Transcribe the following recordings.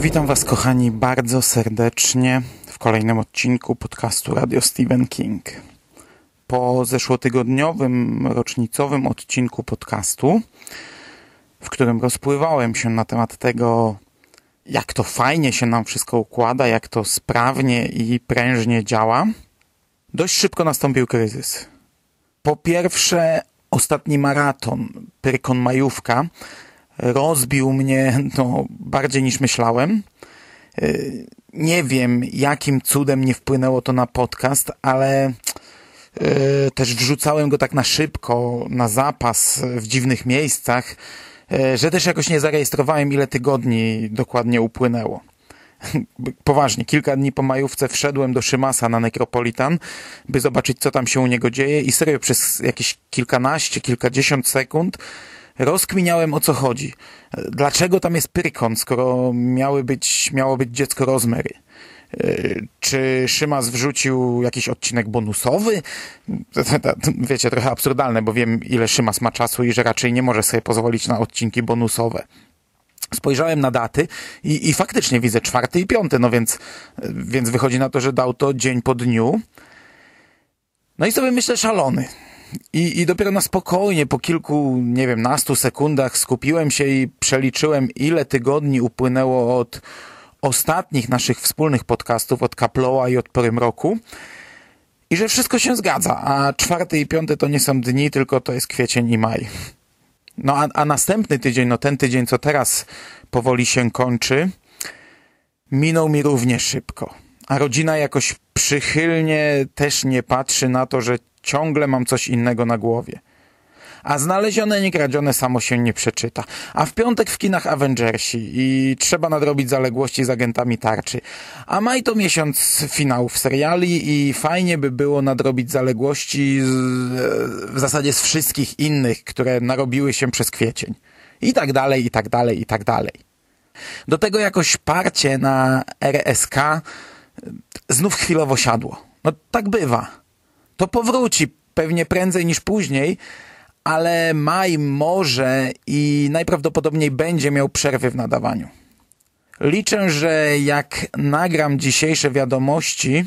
Witam Was, kochani, bardzo serdecznie w kolejnym odcinku podcastu Radio Stephen King. Po zeszłotygodniowym, rocznicowym odcinku podcastu, w którym rozpływałem się na temat tego, jak to fajnie się nam wszystko układa, jak to sprawnie i prężnie działa, dość szybko nastąpił kryzys. Po pierwsze, ostatni maraton, Pyrkon Majówka, rozbił mnie no, bardziej niż myślałem. Y, nie wiem, jakim cudem nie wpłynęło to na podcast, ale y, też wrzucałem go tak na szybko, na zapas, w dziwnych miejscach, y, że też jakoś nie zarejestrowałem, ile tygodni dokładnie upłynęło. Poważnie, kilka dni po majówce wszedłem do Szymasa na Necropolitan, by zobaczyć, co tam się u niego dzieje i serio przez jakieś kilkanaście, kilkadziesiąt sekund rozkminiałem o co chodzi. Dlaczego tam jest Pyrkon, skoro miały być, miało być dziecko Rozmery? Czy Szymas wrzucił jakiś odcinek bonusowy? Wiecie, trochę absurdalne, bo wiem ile Szymas ma czasu i że raczej nie może sobie pozwolić na odcinki bonusowe. Spojrzałem na daty i, i faktycznie widzę czwarty i piąty, no więc, więc wychodzi na to, że dał to dzień po dniu. No i sobie myślę szalony. I, I dopiero na spokojnie, po kilku, nie wiem, nastu sekundach skupiłem się i przeliczyłem, ile tygodni upłynęło od ostatnich naszych wspólnych podcastów, od Kaploa i od Porym Roku. I że wszystko się zgadza, a czwarty i piąty to nie są dni, tylko to jest kwiecień i maj. No a, a następny tydzień, no ten tydzień, co teraz powoli się kończy, minął mi równie szybko. A rodzina jakoś przychylnie też nie patrzy na to, że Ciągle mam coś innego na głowie. A znalezione niekradzione samo się nie przeczyta. A w piątek w kinach Avengersi i trzeba nadrobić zaległości z agentami tarczy. A maj to miesiąc finałów seriali i fajnie by było nadrobić zaległości z, w zasadzie z wszystkich innych, które narobiły się przez kwiecień. I tak dalej, i tak dalej, i tak dalej. Do tego jakoś parcie na RSK znów chwilowo siadło. No tak bywa to powróci pewnie prędzej niż później, ale maj może i najprawdopodobniej będzie miał przerwy w nadawaniu. Liczę, że jak nagram dzisiejsze wiadomości,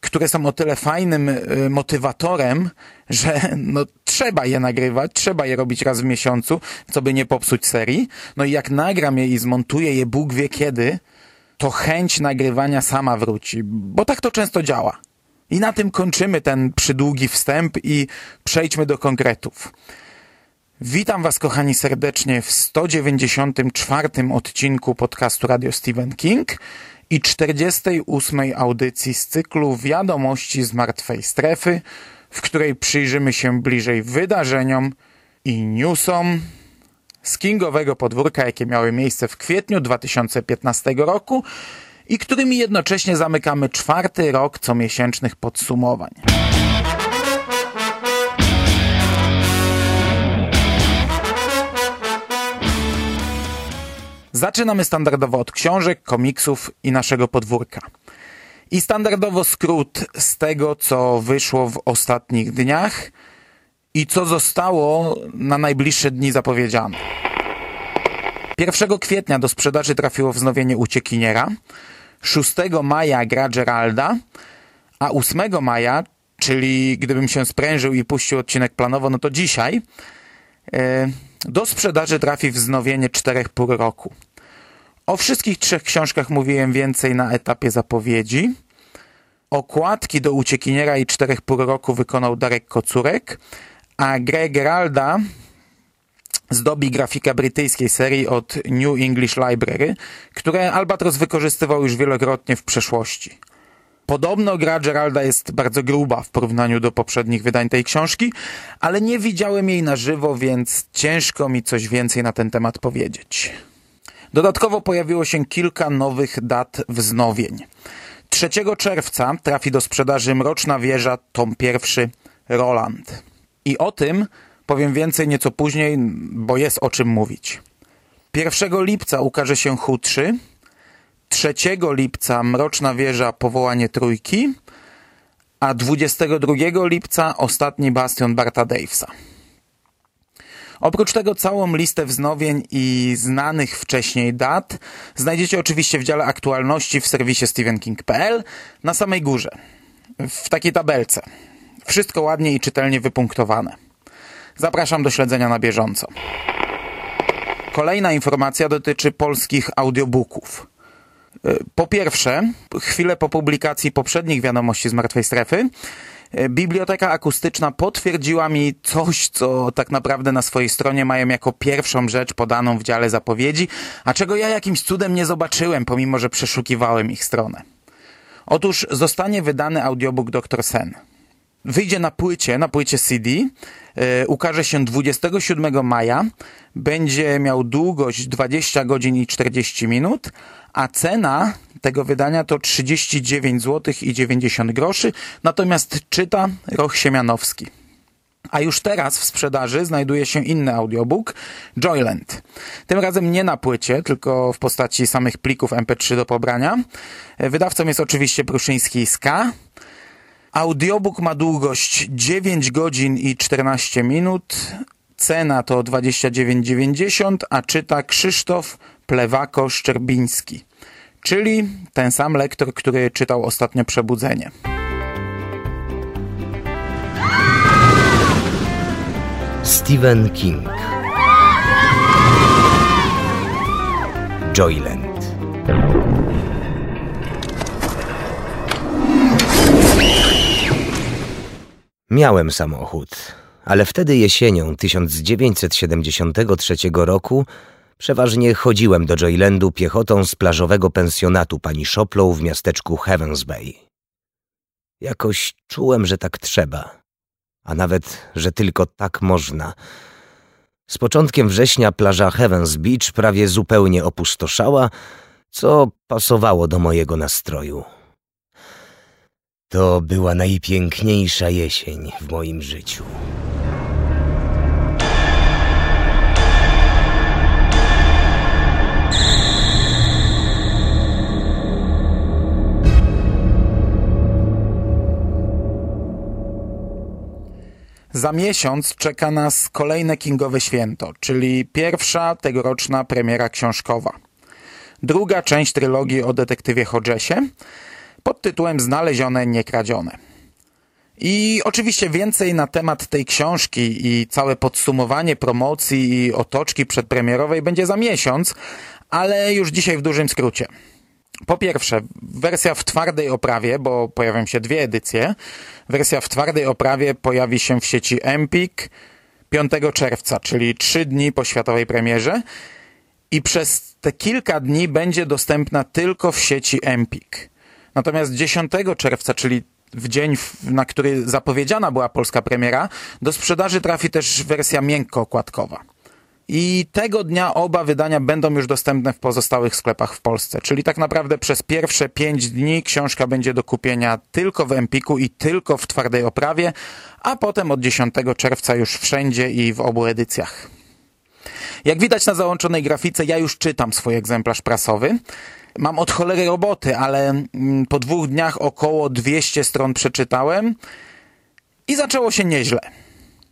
które są o tyle fajnym y, motywatorem, że no, trzeba je nagrywać, trzeba je robić raz w miesiącu, co by nie popsuć serii. No i jak nagram je i zmontuję je Bóg wie kiedy, to chęć nagrywania sama wróci, bo tak to często działa. I na tym kończymy ten przydługi wstęp i przejdźmy do konkretów. Witam Was, kochani, serdecznie w 194 odcinku podcastu Radio Stephen King i 48 audycji z cyklu Wiadomości z Martwej Strefy, w której przyjrzymy się bliżej wydarzeniom i newsom z Kingowego podwórka, jakie miały miejsce w kwietniu 2015 roku i którymi jednocześnie zamykamy czwarty rok comiesięcznych podsumowań. Zaczynamy standardowo od książek, komiksów i naszego podwórka. I standardowo skrót z tego, co wyszło w ostatnich dniach i co zostało na najbliższe dni zapowiedziane. 1 kwietnia do sprzedaży trafiło wznowienie Uciekiniera, 6 maja gra Geralda, a 8 maja, czyli gdybym się sprężył i puścił odcinek planowo, no to dzisiaj, e, do sprzedaży trafi wznowienie czterech pół roku. O wszystkich trzech książkach mówiłem więcej na etapie zapowiedzi. Okładki do Uciekiniera i Czterech Pół Roku wykonał Darek Kocurek, a grę Geralda zdobi grafika brytyjskiej serii od New English Library, które Albatros wykorzystywał już wielokrotnie w przeszłości. Podobno gra Geralda jest bardzo gruba w porównaniu do poprzednich wydań tej książki, ale nie widziałem jej na żywo, więc ciężko mi coś więcej na ten temat powiedzieć. Dodatkowo pojawiło się kilka nowych dat wznowień. 3 czerwca trafi do sprzedaży Mroczna Wieża, tom pierwszy Roland. I o tym powiem więcej nieco później, bo jest o czym mówić. 1 lipca ukaże się Hu 3, 3 lipca Mroczna Wieża Powołanie Trójki, a 22 lipca Ostatni Bastion Barta Davesa. Oprócz tego całą listę wznowień i znanych wcześniej dat znajdziecie oczywiście w dziale aktualności w serwisie stevenking.pl na samej górze, w takiej tabelce. Wszystko ładnie i czytelnie wypunktowane. Zapraszam do śledzenia na bieżąco. Kolejna informacja dotyczy polskich audiobooków. Po pierwsze, chwilę po publikacji poprzednich wiadomości z Martwej Strefy, Biblioteka Akustyczna potwierdziła mi coś, co tak naprawdę na swojej stronie mają jako pierwszą rzecz podaną w dziale zapowiedzi, a czego ja jakimś cudem nie zobaczyłem, pomimo że przeszukiwałem ich stronę. Otóż zostanie wydany audiobook Dr. Sen. Wyjdzie na płycie, na płycie CD, yy, ukaże się 27 maja, będzie miał długość 20 godzin i 40 minut, a cena tego wydania to 39 zł i 90 groszy, natomiast czyta Roch Siemianowski. A już teraz w sprzedaży znajduje się inny audiobook, Joyland. Tym razem nie na płycie, tylko w postaci samych plików MP3 do pobrania. Wydawcą jest oczywiście Pruszyński Ska. Audiobook ma długość 9 godzin i 14 minut. Cena to 29,90, a czyta Krzysztof Plewako-Szczerbiński czyli ten sam lektor, który czytał ostatnio Przebudzenie. Stephen King Joyland Miałem samochód, ale wtedy jesienią 1973 roku Przeważnie chodziłem do Joylandu piechotą z plażowego pensjonatu pani Shoplow w miasteczku Heavens Bay. Jakoś czułem, że tak trzeba, a nawet, że tylko tak można. Z początkiem września plaża Heavens Beach prawie zupełnie opustoszała, co pasowało do mojego nastroju. To była najpiękniejsza jesień w moim życiu. Za miesiąc czeka nas kolejne Kingowe święto, czyli pierwsza tegoroczna premiera książkowa. Druga część trylogii o detektywie Hodgesie pod tytułem Znalezione, niekradzione. I oczywiście więcej na temat tej książki i całe podsumowanie promocji i otoczki przedpremierowej będzie za miesiąc, ale już dzisiaj w dużym skrócie. Po pierwsze, wersja w twardej oprawie, bo pojawią się dwie edycje. Wersja w twardej oprawie pojawi się w sieci Empik 5 czerwca, czyli trzy dni po światowej premierze i przez te kilka dni będzie dostępna tylko w sieci Empik. Natomiast 10 czerwca, czyli w dzień, na który zapowiedziana była polska premiera, do sprzedaży trafi też wersja miękko-okładkowa. I tego dnia oba wydania będą już dostępne w pozostałych sklepach w Polsce. Czyli tak naprawdę przez pierwsze pięć dni książka będzie do kupienia tylko w Empiku i tylko w twardej oprawie, a potem od 10 czerwca już wszędzie i w obu edycjach. Jak widać na załączonej grafice, ja już czytam swój egzemplarz prasowy. Mam od cholery roboty, ale mm, po dwóch dniach około 200 stron przeczytałem i zaczęło się nieźle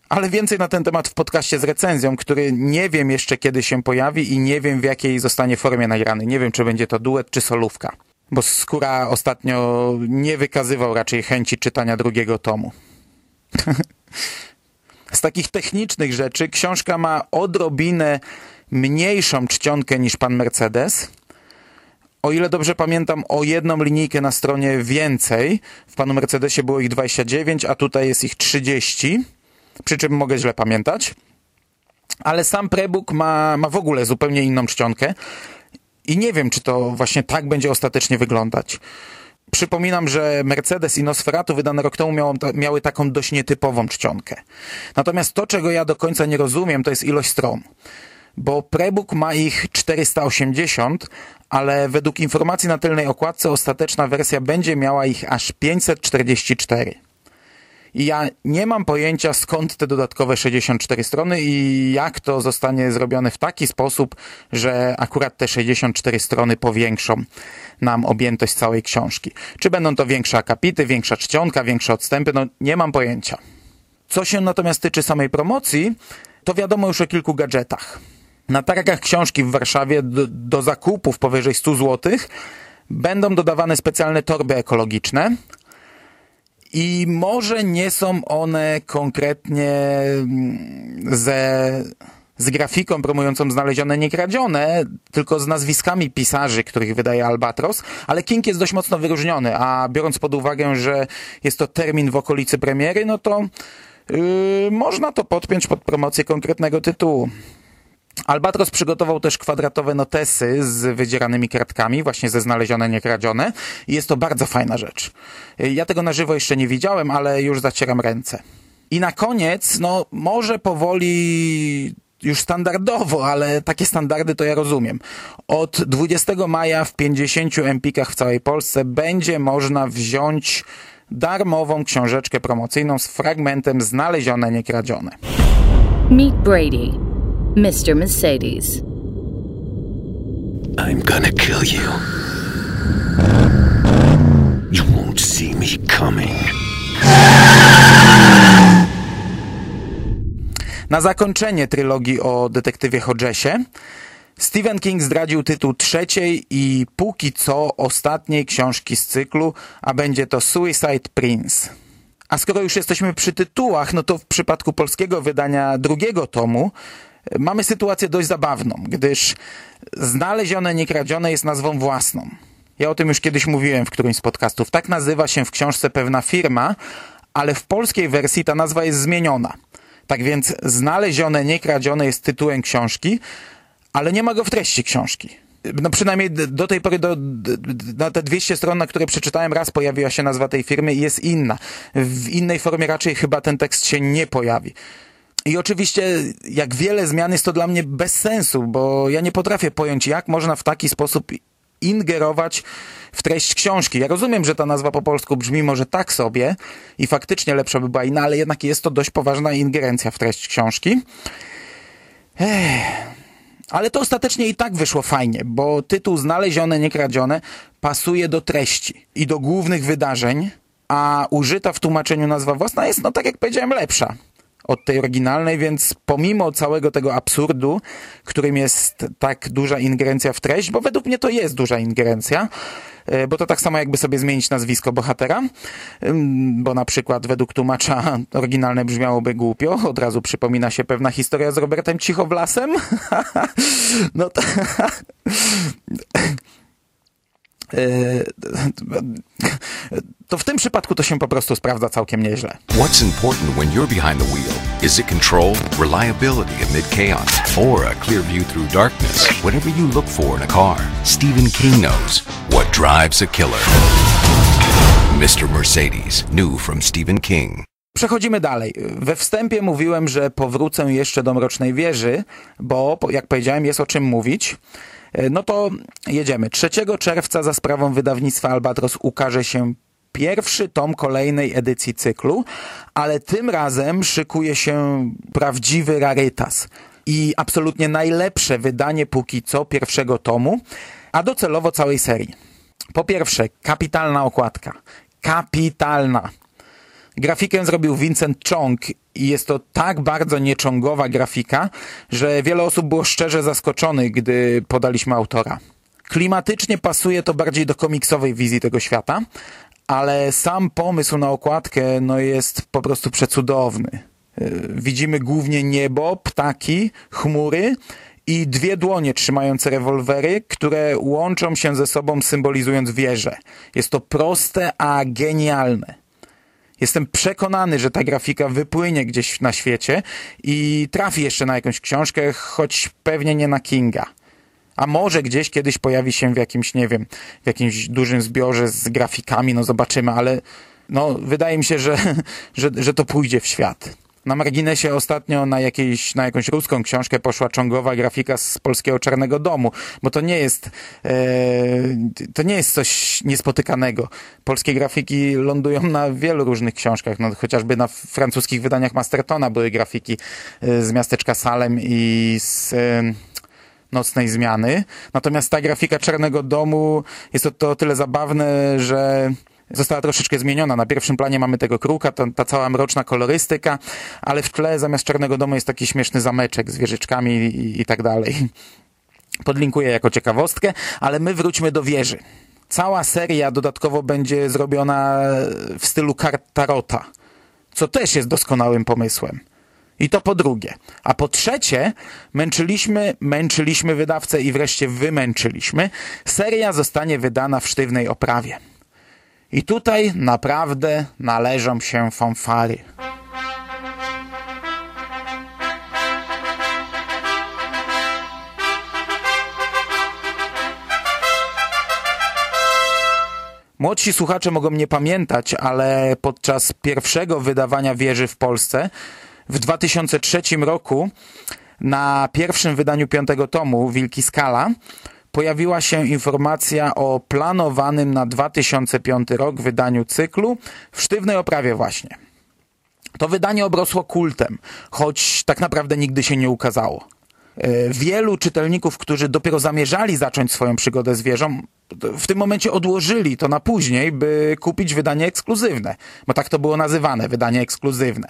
ale więcej na ten temat w podcaście z recenzją, który nie wiem jeszcze kiedy się pojawi i nie wiem w jakiej zostanie formie nagrany. Nie wiem, czy będzie to duet czy solówka. Bo Skóra ostatnio nie wykazywał raczej chęci czytania drugiego tomu. Z takich technicznych rzeczy książka ma odrobinę mniejszą czcionkę niż pan Mercedes. O ile dobrze pamiętam, o jedną linijkę na stronie więcej. W panu Mercedesie było ich 29, a tutaj jest ich 30 przy czym mogę źle pamiętać. Ale sam prebook ma, ma w ogóle zupełnie inną czcionkę i nie wiem, czy to właśnie tak będzie ostatecznie wyglądać. przypominam, że Mercedes i Nosferatu wydane rok temu miało, miały taką dość nietypową czcionkę. Natomiast to, czego ja do końca nie rozumiem, to jest ilość stron. Bo prebook ma ich 480, ale według informacji na tylnej okładce ostateczna wersja będzie miała ich aż 544. I ja nie mam pojęcia skąd te dodatkowe 64 strony i jak to zostanie zrobione w taki sposób, że akurat te 64 strony powiększą nam objętość całej książki. Czy będą to większe akapity, większa czcionka, większe odstępy? No nie mam pojęcia. Co się natomiast tyczy samej promocji, to wiadomo już o kilku gadżetach. Na targach książki w Warszawie do, do zakupów powyżej 100 zł będą dodawane specjalne torby ekologiczne, i może nie są one konkretnie mm, ze, z grafiką promującą znalezione niekradzione, tylko z nazwiskami pisarzy, których wydaje Albatros, ale King jest dość mocno wyróżniony, a biorąc pod uwagę, że jest to termin w okolicy premiery, no to yy, można to podpiąć pod promocję konkretnego tytułu. Albatros przygotował też kwadratowe notesy z wydzieranymi kartkami, właśnie ze znalezione, niekradzione. I jest to bardzo fajna rzecz. Ja tego na żywo jeszcze nie widziałem, ale już zacieram ręce. I na koniec, no może powoli już standardowo, ale takie standardy to ja rozumiem. Od 20 maja w 50 empikach w całej Polsce będzie można wziąć darmową książeczkę promocyjną z fragmentem znalezione, niekradzione. Meet Brady. Mr. Mercedes. I'm gonna kill you. You won't see me coming. Na zakończenie trylogii o detektywie Hodgesie Stephen King zdradził tytuł trzeciej i póki co ostatniej książki z cyklu, a będzie to Suicide Prince. A skoro już jesteśmy przy tytułach, no to w przypadku polskiego wydania drugiego tomu mamy sytuację dość zabawną, gdyż znalezione, niekradzione jest nazwą własną. Ja o tym już kiedyś mówiłem w którymś z podcastów. Tak nazywa się w książce pewna firma, ale w polskiej wersji ta nazwa jest zmieniona. Tak więc znalezione, niekradzione jest tytułem książki, ale nie ma go w treści książki. No przynajmniej do tej pory do, na te 200 stron, na które przeczytałem, raz pojawiła się nazwa tej firmy i jest inna. W innej formie raczej chyba ten tekst się nie pojawi. I oczywiście, jak wiele zmian, jest to dla mnie bez sensu, bo ja nie potrafię pojąć, jak można w taki sposób ingerować w treść książki. Ja rozumiem, że ta nazwa po polsku brzmi może tak sobie i faktycznie lepsza by była inna, ale jednak jest to dość poważna ingerencja w treść książki. Ech. Ale to ostatecznie i tak wyszło fajnie, bo tytuł Znalezione, Niekradzione pasuje do treści i do głównych wydarzeń, a użyta w tłumaczeniu nazwa własna jest, no tak jak powiedziałem, lepsza od tej oryginalnej, więc pomimo całego tego absurdu, którym jest tak duża ingerencja w treść, bo według mnie to jest duża ingerencja, e, bo to tak samo jakby sobie zmienić nazwisko bohatera, bo na przykład według tłumacza oryginalne brzmiałoby głupio, od razu przypomina się pewna historia z Robertem Cichowlasem. no to... E, to w tym przypadku to się po prostu sprawdza całkiem nieźle. What's important when you're behind the wheel? Is it control, reliability amid chaos, or a clear view through darkness? Whatever you look for in a car, Stephen King knows what drives a killer. Mr. Mercedes, new from Stephen King. Przechodzimy dalej. We wstępie mówiłem, że powrócę jeszcze do Mrocznej Wieży, bo, jak powiedziałem, jest o czym mówić. E, no to jedziemy. 3 czerwca za sprawą wydawnictwa Albatros ukaże się pierwszy tom kolejnej edycji cyklu, ale tym razem szykuje się prawdziwy rarytas i absolutnie najlepsze wydanie póki co pierwszego tomu, a docelowo całej serii. Po pierwsze, kapitalna okładka. Kapitalna. Grafikę zrobił Vincent Chong i jest to tak bardzo nieczongowa grafika, że wiele osób było szczerze zaskoczonych, gdy podaliśmy autora. Klimatycznie pasuje to bardziej do komiksowej wizji tego świata, ale sam pomysł na okładkę no, jest po prostu przecudowny. E, widzimy głównie niebo, ptaki, chmury i dwie dłonie trzymające rewolwery, które łączą się ze sobą symbolizując wieżę. Jest to proste, a genialne. Jestem przekonany, że ta grafika wypłynie gdzieś na świecie i trafi jeszcze na jakąś książkę, choć pewnie nie na Kinga. A może gdzieś kiedyś pojawi się w jakimś, nie wiem, w jakimś dużym zbiorze z grafikami, no zobaczymy, ale no, wydaje mi się, że, że, że to pójdzie w świat. Na marginesie ostatnio na, jakiejś, na jakąś ruską książkę poszła czongowa grafika z polskiego Czarnego Domu, bo to nie jest e, to nie jest coś niespotykanego. Polskie grafiki lądują na wielu różnych książkach, no, chociażby na francuskich wydaniach Mastertona były grafiki e, z miasteczka Salem i z e, nocnej zmiany. Natomiast ta grafika Czarnego Domu jest to, to tyle zabawne, że została troszeczkę zmieniona. Na pierwszym planie mamy tego kruka, ta, ta cała mroczna kolorystyka, ale w tle zamiast Czarnego Domu jest taki śmieszny zameczek z wieżyczkami i, i tak dalej. Podlinkuję jako ciekawostkę, ale my wróćmy do wieży. Cała seria dodatkowo będzie zrobiona w stylu kart Tarota, co też jest doskonałym pomysłem. I to po drugie. A po trzecie, męczyliśmy, męczyliśmy wydawcę i wreszcie wymęczyliśmy. Seria zostanie wydana w sztywnej oprawie. I tutaj naprawdę należą się fanfary. Młodsi słuchacze mogą nie pamiętać, ale podczas pierwszego wydawania wieży w Polsce w 2003 roku na pierwszym wydaniu piątego tomu Wilki Skala pojawiła się informacja o planowanym na 2005 rok wydaniu cyklu w sztywnej oprawie właśnie. To wydanie obrosło kultem, choć tak naprawdę nigdy się nie ukazało. E, wielu czytelników, którzy dopiero zamierzali zacząć swoją przygodę z wieżą, w tym momencie odłożyli to na później, by kupić wydanie ekskluzywne, bo tak to było nazywane, wydanie ekskluzywne.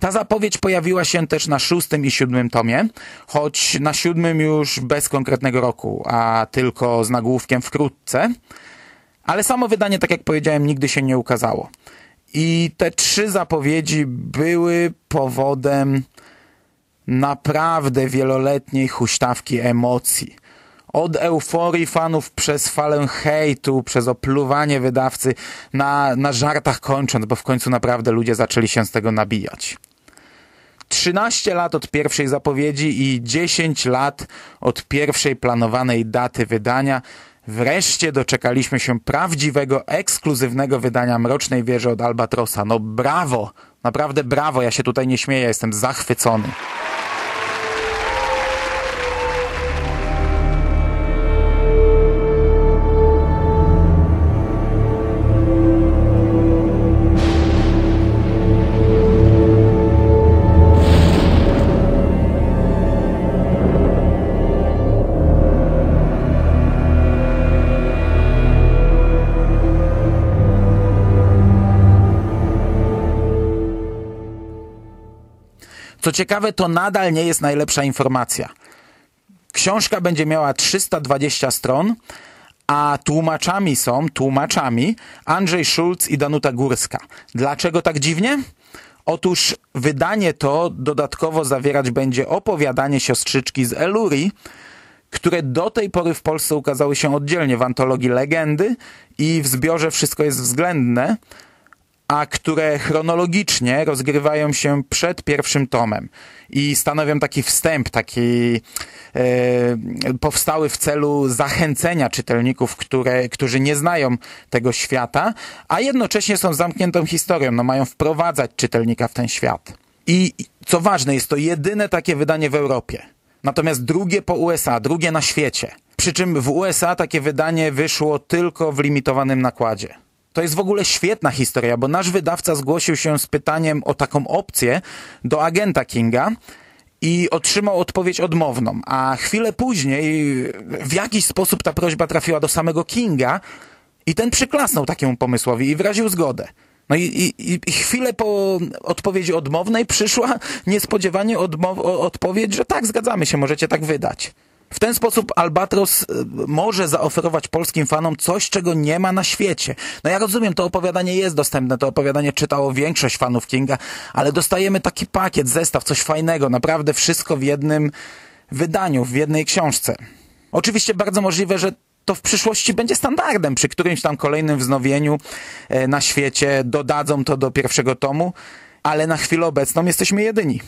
Ta zapowiedź pojawiła się też na szóstym i siódmym tomie, choć na siódmym już bez konkretnego roku, a tylko z nagłówkiem wkrótce. Ale samo wydanie, tak jak powiedziałem, nigdy się nie ukazało. I te trzy zapowiedzi były powodem naprawdę wieloletniej huśtawki emocji. Od euforii fanów przez falę hejtu, przez opluwanie wydawcy, na, na żartach kończąc, bo w końcu naprawdę ludzie zaczęli się z tego nabijać. 13 lat od pierwszej zapowiedzi i 10 lat od pierwszej planowanej daty wydania. Wreszcie doczekaliśmy się prawdziwego, ekskluzywnego wydania Mrocznej Wieży od Albatrosa. No brawo! Naprawdę brawo, ja się tutaj nie śmieję, jestem zachwycony. Co ciekawe, to nadal nie jest najlepsza informacja. Książka będzie miała 320 stron, a tłumaczami są, tłumaczami, Andrzej Schulz i Danuta Górska. Dlaczego tak dziwnie? Otóż wydanie to dodatkowo zawierać będzie opowiadanie siostrzyczki z Eluri, które do tej pory w Polsce ukazały się oddzielnie w antologii Legendy i w zbiorze Wszystko jest względne, a które chronologicznie rozgrywają się przed pierwszym tomem i stanowią taki wstęp, taki e, powstały w celu zachęcenia czytelników, które, którzy nie znają tego świata, a jednocześnie są zamkniętą historią, no mają wprowadzać czytelnika w ten świat. I co ważne, jest to jedyne takie wydanie w Europie. Natomiast drugie po USA, drugie na świecie. Przy czym w USA takie wydanie wyszło tylko w limitowanym nakładzie. To jest w ogóle świetna historia, bo nasz wydawca zgłosił się z pytaniem o taką opcję do agenta Kinga i otrzymał odpowiedź odmowną, a chwilę później w jakiś sposób ta prośba trafiła do samego Kinga i ten przyklasnął takiemu pomysłowi i wyraził zgodę. No i, i, i chwilę po odpowiedzi odmownej przyszła niespodziewanie odpowiedź, że tak, zgadzamy się, możecie tak wydać. W ten sposób Albatros y, może zaoferować polskim fanom coś, czego nie ma na świecie. No ja rozumiem, to opowiadanie jest dostępne, to opowiadanie czytało większość fanów Kinga, ale dostajemy taki pakiet, zestaw, coś fajnego, naprawdę wszystko w jednym wydaniu, w jednej książce. Oczywiście bardzo możliwe, że to w przyszłości będzie standardem. Przy którymś tam kolejnym wznowieniu e, na świecie dodadzą to do pierwszego tomu, ale na chwilę obecną jesteśmy jedyni.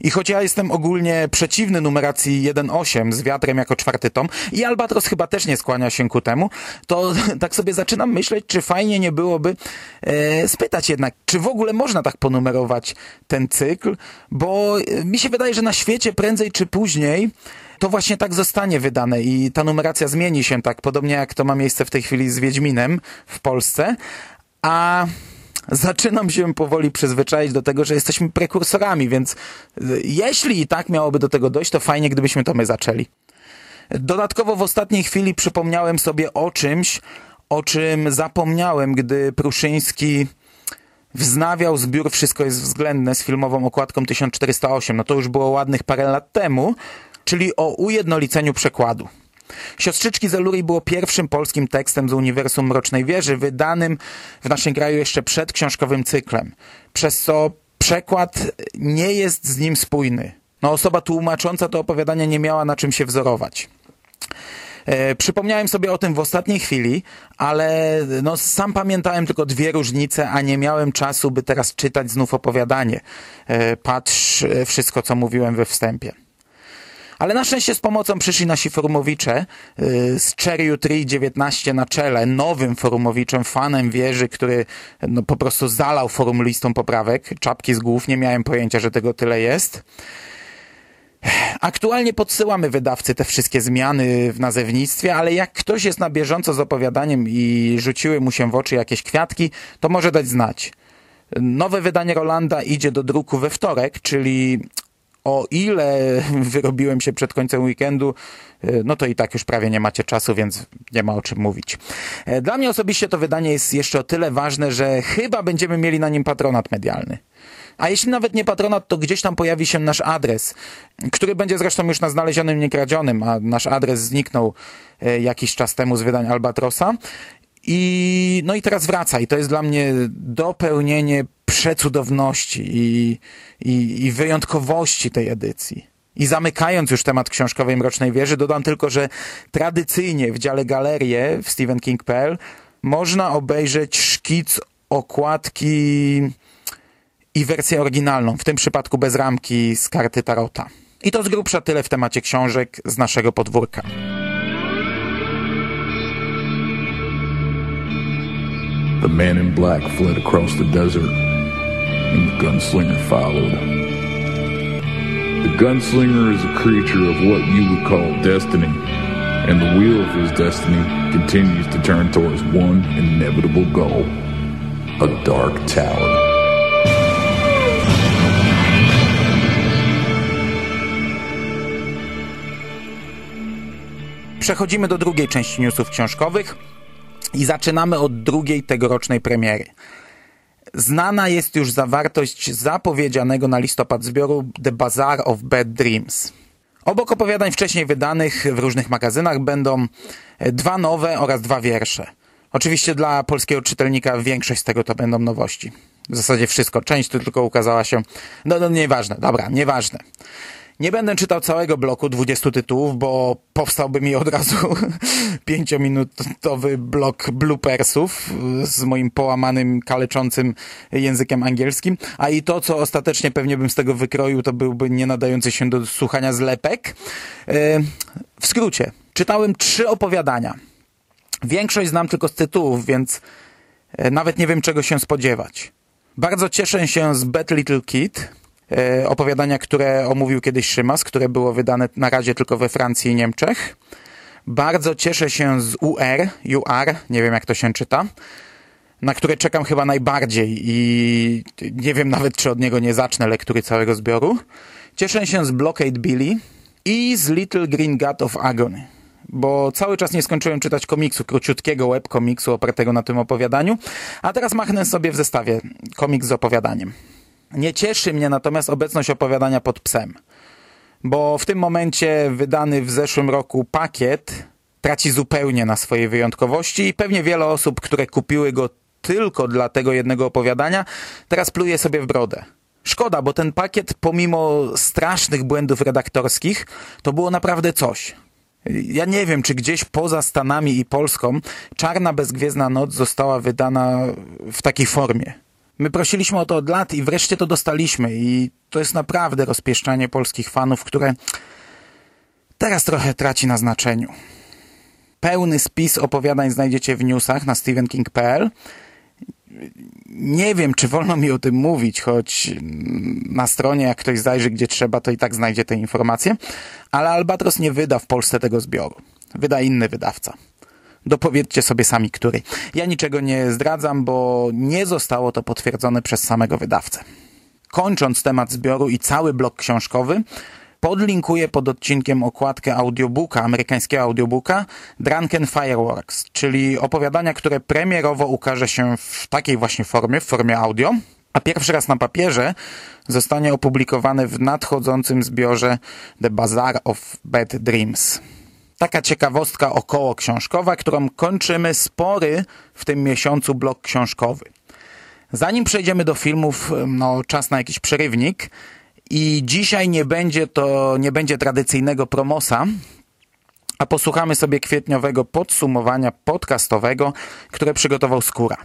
I choć ja jestem ogólnie przeciwny numeracji 1.8 z wiatrem jako czwarty tom i Albatros chyba też nie skłania się ku temu, to tak sobie zaczynam myśleć, czy fajnie nie byłoby e, spytać jednak, czy w ogóle można tak ponumerować ten cykl, bo e, mi się wydaje, że na świecie prędzej czy później to właśnie tak zostanie wydane i ta numeracja zmieni się tak, podobnie jak to ma miejsce w tej chwili z Wiedźminem w Polsce, a zaczynam się powoli przyzwyczaić do tego, że jesteśmy prekursorami, więc y, jeśli i tak miałoby do tego dojść, to fajnie, gdybyśmy to my zaczęli. Dodatkowo w ostatniej chwili przypomniałem sobie o czymś, o czym zapomniałem, gdy Pruszyński wznawiał zbiór Wszystko jest względne z filmową okładką 1408. No to już było ładnych parę lat temu, czyli o ujednoliceniu przekładu. Siostrzyczki z było pierwszym polskim tekstem z Uniwersum Mrocznej Wieży, wydanym w naszym kraju jeszcze przed książkowym cyklem, przez co przekład nie jest z nim spójny. No, osoba tłumacząca to opowiadanie nie miała na czym się wzorować. E, przypomniałem sobie o tym w ostatniej chwili, ale no, sam pamiętałem tylko dwie różnice, a nie miałem czasu, by teraz czytać znów opowiadanie. E, patrz e, wszystko, co mówiłem we wstępie. Ale na szczęście z pomocą przyszli nasi forumowicze y, z Cherry 19 na czele, nowym forumowiczem, fanem wieży, który no, po prostu zalał forum listą poprawek, czapki z głów, nie miałem pojęcia, że tego tyle jest. Aktualnie podsyłamy wydawcy te wszystkie zmiany w nazewnictwie, ale jak ktoś jest na bieżąco z opowiadaniem i rzuciły mu się w oczy jakieś kwiatki, to może dać znać. Nowe wydanie Rolanda idzie do druku we wtorek, czyli o ile wyrobiłem się przed końcem weekendu, e, no to i tak już prawie nie macie czasu, więc nie ma o czym mówić. E, dla mnie osobiście to wydanie jest jeszcze o tyle ważne, że chyba będziemy mieli na nim patronat medialny. A jeśli nawet nie patronat, to gdzieś tam pojawi się nasz adres, który będzie zresztą już na znalezionym, niekradzionym, a nasz adres zniknął e, jakiś czas temu z wydań Albatrosa. I, no i teraz wraca i to jest dla mnie dopełnienie przecudowności i, i, i wyjątkowości tej edycji. I zamykając już temat książkowej Mrocznej Wieży, dodam tylko, że tradycyjnie w dziale galerie w stephenking.pl można obejrzeć szkic okładki i wersję oryginalną, w tym przypadku bez ramki z karty Tarota. I to z grubsza tyle w temacie książek z naszego podwórka. The man in black fled across the desert. and the gunslinger followed. The gunslinger is a creature of what you would call destiny, and the wheel of his destiny continues to turn towards one inevitable goal a dark tower. Przechodzimy do drugiej części newsów książkowych i zaczynamy od drugiej tegorocznej premiery. Znana jest już zawartość zapowiedzianego na listopad zbioru The Bazaar of Bad Dreams. Obok opowiadań wcześniej wydanych w różnych magazynach będą dwa nowe oraz dwa wiersze. Oczywiście dla polskiego czytelnika większość z tego to będą nowości. W zasadzie wszystko. Część tu tylko ukazała się. No, no nieważne, dobra, nieważne. Nie będę czytał całego bloku 20 tytułów, bo powstałby mi od razu pięciominutowy blok bloopersów z moim połamanym, kaleczącym językiem angielskim, a i to, co ostatecznie pewnie bym z tego wykroił, to byłby nie nadający się do słuchania zlepek. E, w skrócie, czytałem trzy opowiadania. Większość znam tylko z tytułów, więc e, nawet nie wiem, czego się spodziewać. Bardzo cieszę się z Bad Little Kid, opowiadania, które omówił kiedyś Szymas, które było wydane na razie tylko we Francji i Niemczech. Bardzo cieszę się z UR, UR, nie wiem jak to się czyta, na które czekam chyba najbardziej i nie wiem nawet, czy od niego nie zacznę lektury całego zbioru. Cieszę się z Blockade Billy i z Little Green God of Agony bo cały czas nie skończyłem czytać komiksu, króciutkiego webkomiksu opartego na tym opowiadaniu, a teraz machnę sobie w zestawie komiks z opowiadaniem. Nie cieszy mnie natomiast obecność opowiadania pod psem, bo w tym momencie wydany w zeszłym roku pakiet traci zupełnie na swojej wyjątkowości i pewnie wiele osób, które kupiły go tylko dla tego jednego opowiadania, teraz pluje sobie w brodę. Szkoda, bo ten pakiet pomimo strasznych błędów redaktorskich to było naprawdę coś. Ja nie wiem, czy gdzieś poza Stanami i Polską Czarna Bezgwiezdna Noc została wydana w takiej formie. My prosiliśmy o to od lat i wreszcie to dostaliśmy i to jest naprawdę rozpieszczanie polskich fanów, które teraz trochę traci na znaczeniu. Pełny spis opowiadań znajdziecie w newsach na stevenking.pl. Nie wiem, czy wolno mi o tym mówić, choć na stronie, jak ktoś zajrzy gdzie trzeba, to i tak znajdzie te informacje, ale Albatros nie wyda w Polsce tego zbioru. Wyda inny wydawca. Dopowiedzcie sobie sami, który. Ja niczego nie zdradzam, bo nie zostało to potwierdzone przez samego wydawcę. Kończąc temat zbioru i cały blok książkowy, podlinkuję pod odcinkiem okładkę audiobooka, amerykańskiego audiobooka Drunken Fireworks, czyli opowiadania, które premierowo ukaże się w takiej właśnie formie, w formie audio, a pierwszy raz na papierze zostanie opublikowane w nadchodzącym zbiorze The Bazaar of Bad Dreams. Taka ciekawostka około książkowa, którą kończymy spory w tym miesiącu blok książkowy. Zanim przejdziemy do filmów, no czas na jakiś przerywnik i dzisiaj nie będzie to, nie będzie tradycyjnego promosa, a posłuchamy sobie kwietniowego podsumowania podcastowego, które przygotował Skóra,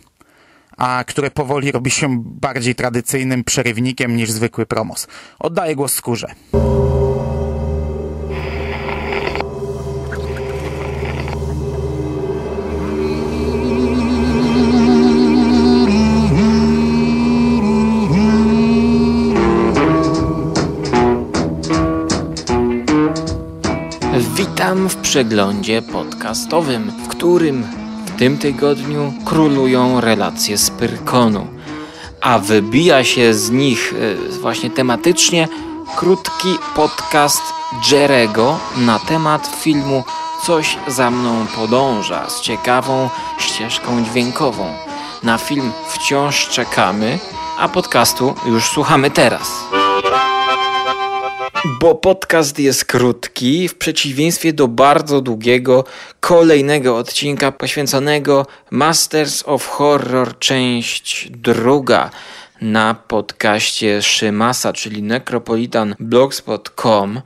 a które powoli robi się bardziej tradycyjnym przerywnikiem niż zwykły promos. Oddaję głos Skórze. Witam w przeglądzie podcastowym, w którym w tym tygodniu królują relacje z Pyrkonu, a wybija się z nich e, właśnie tematycznie krótki podcast Jerego na temat filmu Coś za mną podąża z ciekawą ścieżką dźwiękową. Na film wciąż czekamy, a podcastu już słuchamy teraz. Bo podcast jest krótki, w przeciwieństwie do bardzo długiego kolejnego odcinka poświęconego Masters of Horror, część druga na podcaście Szymasa, czyli necropolitanblogspot.com,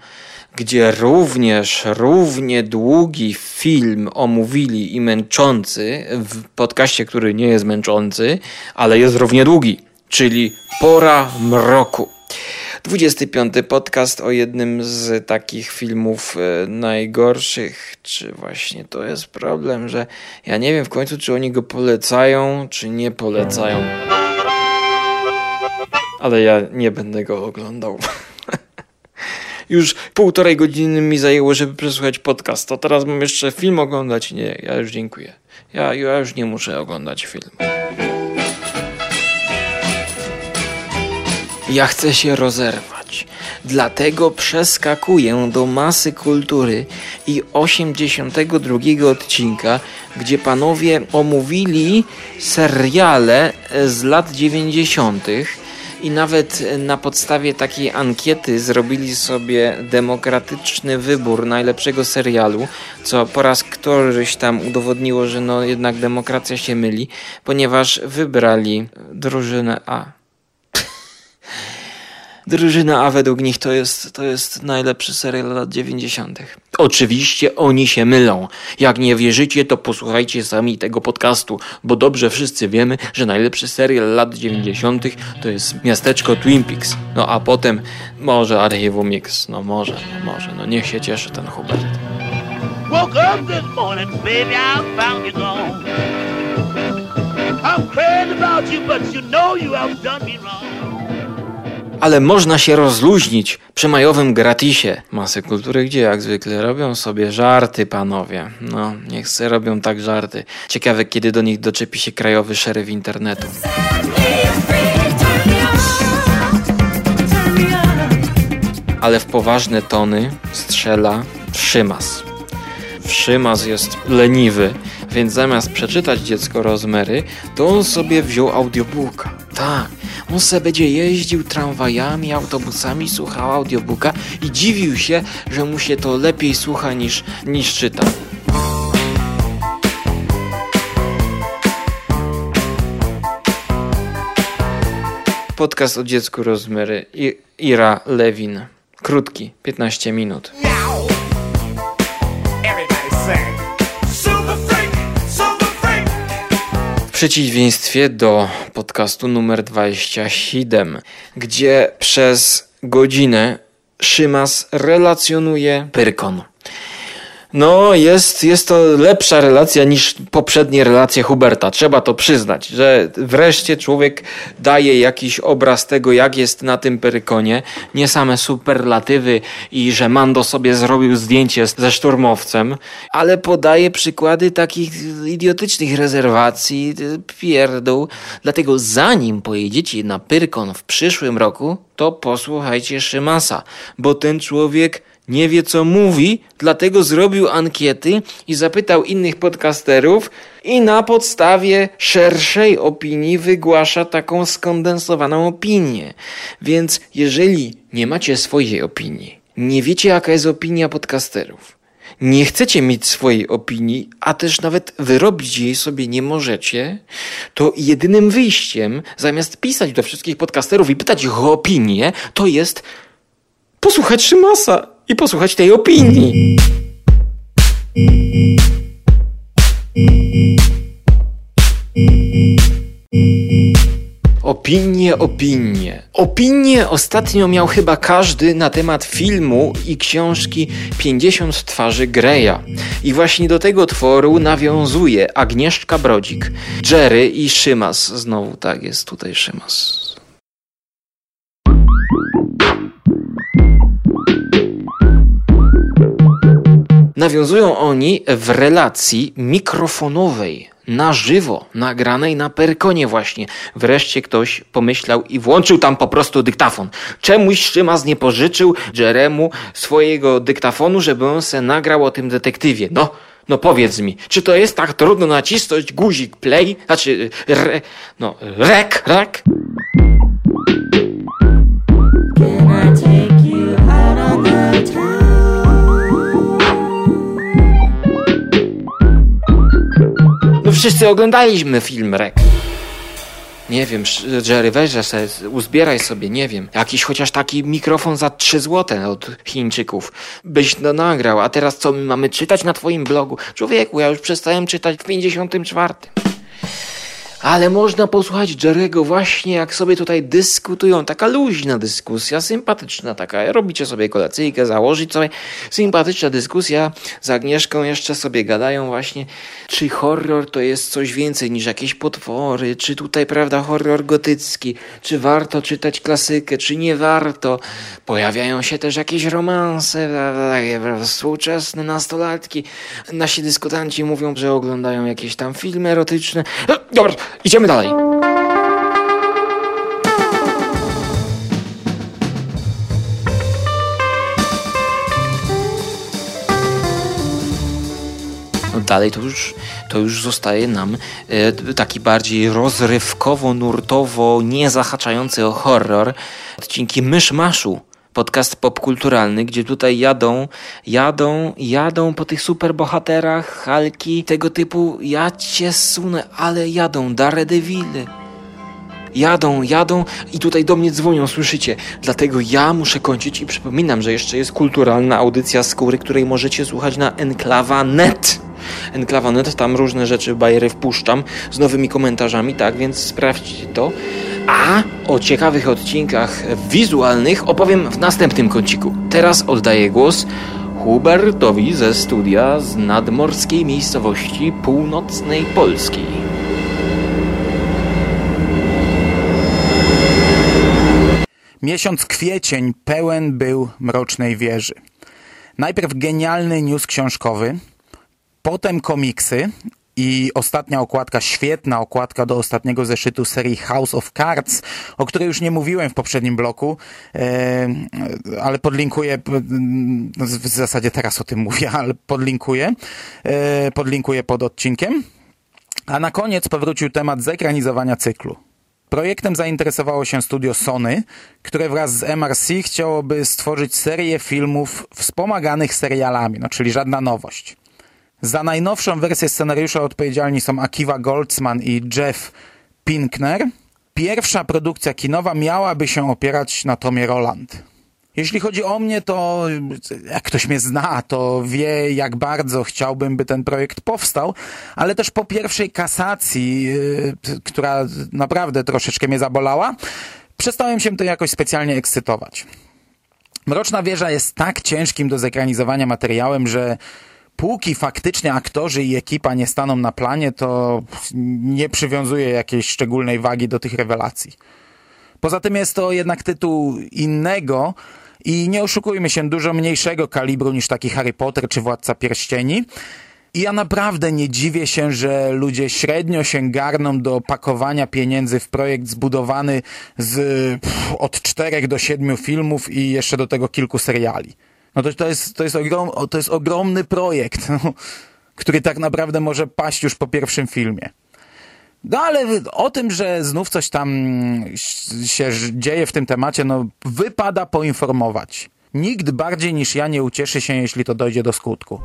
gdzie również równie długi film omówili i męczący w podcaście, który nie jest męczący, ale jest równie długi, czyli Pora Mroku. 25 podcast o jednym z takich filmów e, najgorszych. Czy właśnie to jest problem, że ja nie wiem w końcu, czy oni go polecają, czy nie polecają. Ale ja nie będę go oglądał. już półtorej godziny mi zajęło, żeby przesłuchać podcast. To teraz mam jeszcze film oglądać. Nie, ja już dziękuję. Ja, ja już nie muszę oglądać filmu. Ja chcę się rozerwać. Dlatego przeskakuję do masy kultury i 82 odcinka, gdzie panowie omówili seriale z lat 90. I nawet na podstawie takiej ankiety zrobili sobie demokratyczny wybór najlepszego serialu, co po raz któryś tam udowodniło, że no jednak demokracja się myli, ponieważ wybrali drużynę A. Drużyna A według nich to jest, to jest najlepszy serial lat 90. Oczywiście oni się mylą. Jak nie wierzycie, to posłuchajcie sami tego podcastu, bo dobrze wszyscy wiemy, że najlepszy serial lat 90. to jest miasteczko Twin Peaks. No a potem może Archiwum Mix. No może, no może. No niech się cieszy ten Hubert. Up this morning, baby, I found you. I'm crazy about you, but you know you have done me wrong ale można się rozluźnić przy majowym gratisie. Masy kultury, gdzie jak zwykle robią sobie żarty, panowie. No, niech se robią tak żarty. Ciekawe, kiedy do nich doczepi się krajowy szeryf internetu. Ale w poważne tony strzela Szymas. Szymas jest leniwy, więc zamiast przeczytać dziecko rozmery, to on sobie wziął audiobooka. Tak, on se będzie jeździł tramwajami, autobusami, słuchał audiobooka i dziwił się, że mu się to lepiej słucha niż, niż czyta. Podcast o dziecku rozmery. Ira Lewin. Krótki, 15 minut. Przeciwieństwie do podcastu numer 27, gdzie przez godzinę Szymas relacjonuje Pyrkon. No, jest, jest to lepsza relacja niż poprzednie relacje Huberta. Trzeba to przyznać, że wreszcie człowiek daje jakiś obraz tego, jak jest na tym perykonie. Nie same superlatywy i że Mando sobie zrobił zdjęcie ze szturmowcem, ale podaje przykłady takich idiotycznych rezerwacji, pierdół. Dlatego zanim pojedziecie na Pyrkon w przyszłym roku, to posłuchajcie Szymasa, bo ten człowiek nie wie co mówi, dlatego zrobił ankiety i zapytał innych podcasterów i na podstawie szerszej opinii wygłasza taką skondensowaną opinię. Więc jeżeli nie macie swojej opinii, nie wiecie jaka jest opinia podcasterów, nie chcecie mieć swojej opinii, a też nawet wyrobić jej sobie nie możecie, to jedynym wyjściem, zamiast pisać do wszystkich podcasterów i pytać ich o opinię, to jest posłuchać Szymasa i posłuchać tej opinii. Opinie, opinie. Opinie ostatnio miał chyba każdy na temat filmu i książki 50 twarzy Greya. I właśnie do tego tworu nawiązuje Agnieszka Brodzik, Jerry i Szymas. Znowu tak jest tutaj Szymas. Nawiązują oni w relacji mikrofonowej, na żywo, nagranej na perkonie właśnie. Wreszcie ktoś pomyślał i włączył tam po prostu dyktafon. Czemuś Szymas nie pożyczył Jeremu swojego dyktafonu, żeby on se nagrał o tym detektywie. No, no powiedz mi, czy to jest tak trudno nacisnąć guzik play, znaczy re, no, rek, rek? Can I take wszyscy oglądaliśmy film Rek. Nie wiem, Jerry, weź sobie, uzbieraj sobie, nie wiem, jakiś chociaż taki mikrofon za 3 złote od Chińczyków byś no nagrał, a teraz co my mamy czytać na twoim blogu? Człowieku, ja już przestałem czytać w 54. Ale można posłuchać Jerego właśnie, jak sobie tutaj dyskutują. Taka luźna dyskusja, sympatyczna taka. Robicie sobie kolacyjkę, założyć sobie. Sympatyczna dyskusja. Z Agnieszką jeszcze sobie gadają właśnie, czy horror to jest coś więcej niż jakieś potwory, czy tutaj, prawda, horror gotycki, czy warto czytać klasykę, czy nie warto. Pojawiają się też jakieś romanse, takie współczesne nastolatki. Nasi dyskutanci mówią, że oglądają jakieś tam filmy erotyczne. No, dobra, Idziemy dalej. No dalej to już, to już zostaje nam e, taki bardziej rozrywkowo, nurtowo, nie zahaczający o horror odcinki Myszmaszu podcast popkulturalny, gdzie tutaj jadą, jadą, jadą po tych superbohaterach, Halki, tego typu, ja cię sunę, ale jadą, Daredevily. Jadą, jadą i tutaj do mnie dzwonią, słyszycie? Dlatego ja muszę kończyć i przypominam, że jeszcze jest kulturalna audycja skóry, której możecie słuchać na Enklawa.net. Enklawa.net, tam różne rzeczy, bajery wpuszczam z nowymi komentarzami, tak, więc sprawdźcie to. A o ciekawych odcinkach wizualnych opowiem w następnym kąciku. Teraz oddaję głos Hubertowi ze studia z nadmorskiej miejscowości północnej Polski. Miesiąc kwiecień pełen był mrocznej wieży. Najpierw genialny news książkowy, potem komiksy, i ostatnia okładka, świetna okładka do ostatniego zeszytu serii House of Cards, o której już nie mówiłem w poprzednim bloku, e, ale podlinkuję, no, w zasadzie teraz o tym mówię, ale podlinkuję, e, podlinkuję pod odcinkiem. A na koniec powrócił temat zekranizowania cyklu. Projektem zainteresowało się studio Sony, które wraz z MRC chciałoby stworzyć serię filmów wspomaganych serialami, no czyli żadna nowość. Za najnowszą wersję scenariusza odpowiedzialni są Akiva Goldsman i Jeff Pinkner. Pierwsza produkcja kinowa miałaby się opierać na Tomie Roland. Jeśli chodzi o mnie, to jak ktoś mnie zna, to wie, jak bardzo chciałbym, by ten projekt powstał, ale też po pierwszej kasacji, yy, która naprawdę troszeczkę mnie zabolała, przestałem się to jakoś specjalnie ekscytować. Mroczna Wieża jest tak ciężkim do zekranizowania materiałem, że póki faktycznie aktorzy i ekipa nie staną na planie, to nie przywiązuję jakiejś szczególnej wagi do tych rewelacji. Poza tym jest to jednak tytuł innego i nie oszukujmy się, dużo mniejszego kalibru niż taki Harry Potter czy Władca Pierścieni. I ja naprawdę nie dziwię się, że ludzie średnio się garną do pakowania pieniędzy w projekt zbudowany z pff, od czterech do siedmiu filmów i jeszcze do tego kilku seriali. No to, to, jest, to, jest, ogrom, to jest ogromny projekt, no, który tak naprawdę może paść już po pierwszym filmie. No ale o tym, że znów coś tam się dzieje w tym temacie, no wypada poinformować. Nikt bardziej niż ja nie ucieszy się, jeśli to dojdzie do skutku.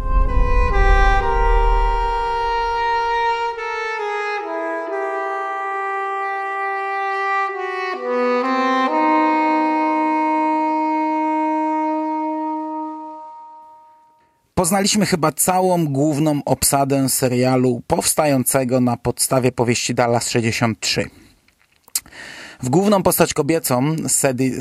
Poznaliśmy chyba całą główną obsadę serialu powstającego na podstawie powieści Dallas 63. W główną postać kobiecą,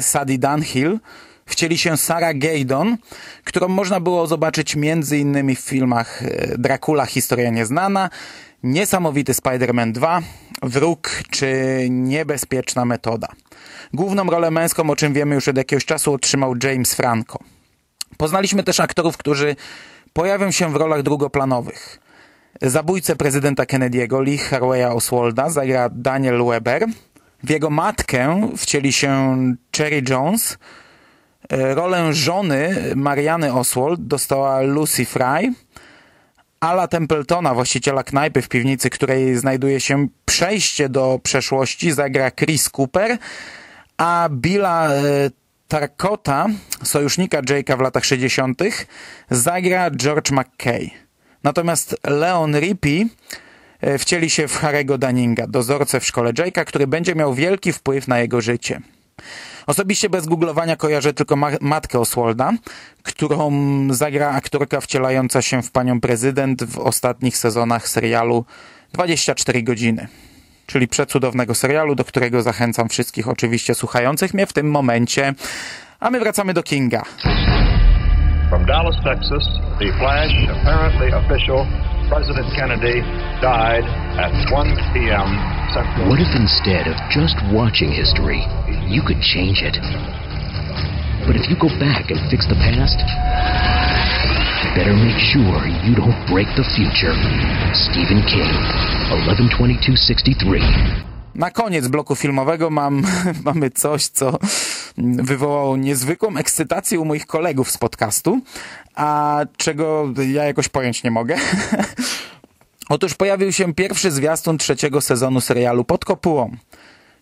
Sadie, Dunhill, wcieli się Sarah Gaydon, którą można było zobaczyć m.in. w filmach e, Dracula Historia Nieznana, Niesamowity Spider-Man 2, Wróg czy Niebezpieczna Metoda. Główną rolę męską, o czym wiemy już od jakiegoś czasu, otrzymał James Franco. Poznaliśmy też aktorów, którzy pojawią się w rolach drugoplanowych. Zabójcę prezydenta Kennedy'ego, Lee Harveya Oswalda, zagra Daniel Weber. W jego matkę wcieli się Cherry Jones. Rolę żony Mariany Oswald dostała Lucy Fry. Ala Templetona, właściciela knajpy w piwnicy, której znajduje się przejście do przeszłości, zagra Chris Cooper, a Billa e, Tarkota, sojusznika Jake'a w latach 60., zagra George McKay. Natomiast Leon Rippey wcieli się w Harry'ego Dunninga, dozorcę w szkole Jake'a, który będzie miał wielki wpływ na jego życie. Osobiście bez googlowania kojarzę tylko ma matkę Oswalda, którą zagra aktorka wcielająca się w panią prezydent w ostatnich sezonach serialu 24 godziny czyli przecudownego serialu, do którego zachęcam wszystkich oczywiście słuchających mnie w tym momencie. A my wracamy do Kinga. From Dallas, Texas, the flash, apparently official, President Kennedy died at 1 p.m. Central. What if instead of just watching history, you could change it? But if you go back and fix the past, better make sure you don't break the future. Stephen King, 112263. Na koniec bloku filmowego mam, mamy coś, co wywołało niezwykłą ekscytację u moich kolegów z podcastu, a czego ja jakoś pojąć nie mogę. Otóż pojawił się pierwszy zwiastun trzeciego sezonu serialu Pod Kopułą,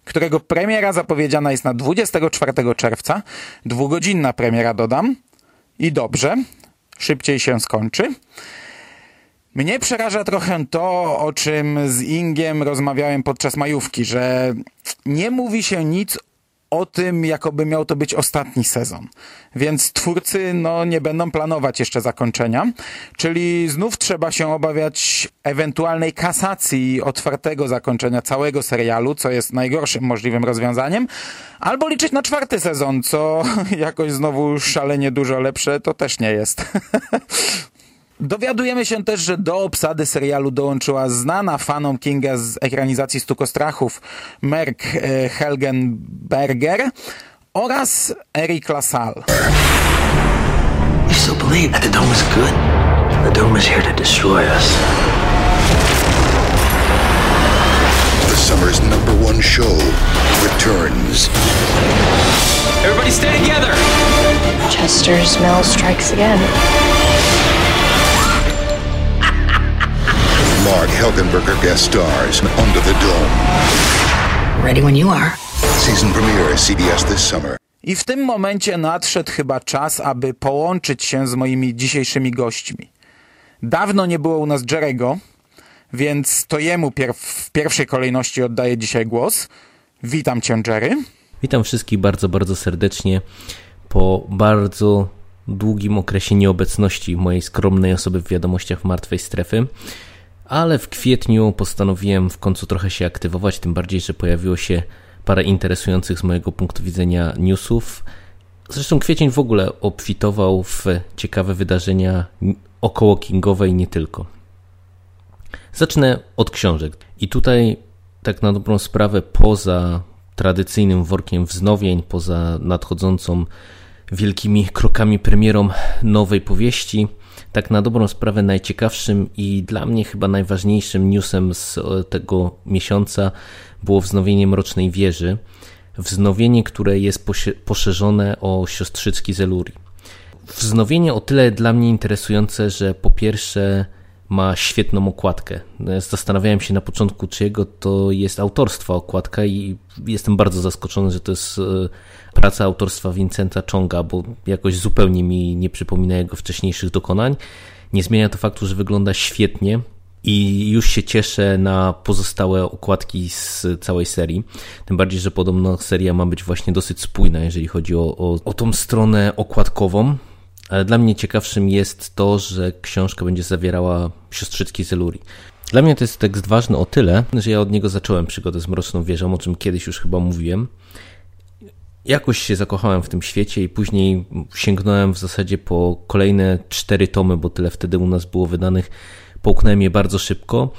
którego premiera zapowiedziana jest na 24 czerwca. Dwugodzinna premiera dodam. I dobrze, szybciej się skończy. Mnie przeraża trochę to, o czym z Ingiem rozmawiałem podczas majówki, że nie mówi się nic o tym, jakoby miał to być ostatni sezon. Więc twórcy no, nie będą planować jeszcze zakończenia, czyli znów trzeba się obawiać ewentualnej kasacji otwartego zakończenia całego serialu, co jest najgorszym możliwym rozwiązaniem, albo liczyć na czwarty sezon, co jakoś znowu szalenie dużo lepsze to też nie jest. Dowiadujemy się też, że do obsady serialu dołączyła znana fanom Kinga z ekranizacji Stukostrachów Merk e, Helgenberger oraz Eric LaSalle. You still believe that the dome is good? The dome is here to destroy us. The summer's number one show returns. Everybody stay together! Chester's Mill strikes again. Mark Helgenberger guest stars Under the Dome. Ready when you are. Season premiere CBS this summer. I w tym momencie nadszedł chyba czas, aby połączyć się z moimi dzisiejszymi gośćmi. Dawno nie było u nas Jerego, więc to jemu pier w pierwszej kolejności oddaję dzisiaj głos. Witam cię, Jerry. Witam wszystkich bardzo, bardzo serdecznie po bardzo długim okresie nieobecności mojej skromnej osoby w wiadomościach martwej strefy, ale w kwietniu postanowiłem w końcu trochę się aktywować, tym bardziej, że pojawiło się parę interesujących z mojego punktu widzenia newsów. Zresztą kwiecień w ogóle obfitował w ciekawe wydarzenia około kingowe i nie tylko. Zacznę od książek. I tutaj, tak na dobrą sprawę, poza tradycyjnym workiem wznowień, poza nadchodzącą wielkimi krokami premierą nowej powieści, tak na dobrą sprawę najciekawszym i dla mnie chyba najważniejszym newsem z tego miesiąca było wznowienie Mrocznej Wieży. Wznowienie, które jest poszerzone o siostrzycki Zeluri. Wznowienie o tyle dla mnie interesujące, że po pierwsze ma świetną okładkę. Zastanawiałem się na początku, czy jego to jest autorstwa okładka i jestem bardzo zaskoczony, że to jest e, praca autorstwa Vincenta Chonga, bo jakoś zupełnie mi nie przypomina jego wcześniejszych dokonań. Nie zmienia to faktu, że wygląda świetnie i już się cieszę na pozostałe okładki z całej serii. Tym bardziej, że podobno seria ma być właśnie dosyć spójna, jeżeli chodzi o, o, o tą stronę okładkową. Ale dla mnie ciekawszym jest to, że książka będzie zawierała siostrzycki Zeluri. Dla mnie to jest tekst ważny o tyle, że ja od niego zacząłem przygodę z Mroczną Wieżą, o czym kiedyś już chyba mówiłem. Jakoś się zakochałem w tym świecie i później sięgnąłem w zasadzie po kolejne cztery tomy, bo tyle wtedy u nas było wydanych. Połknąłem je bardzo szybko.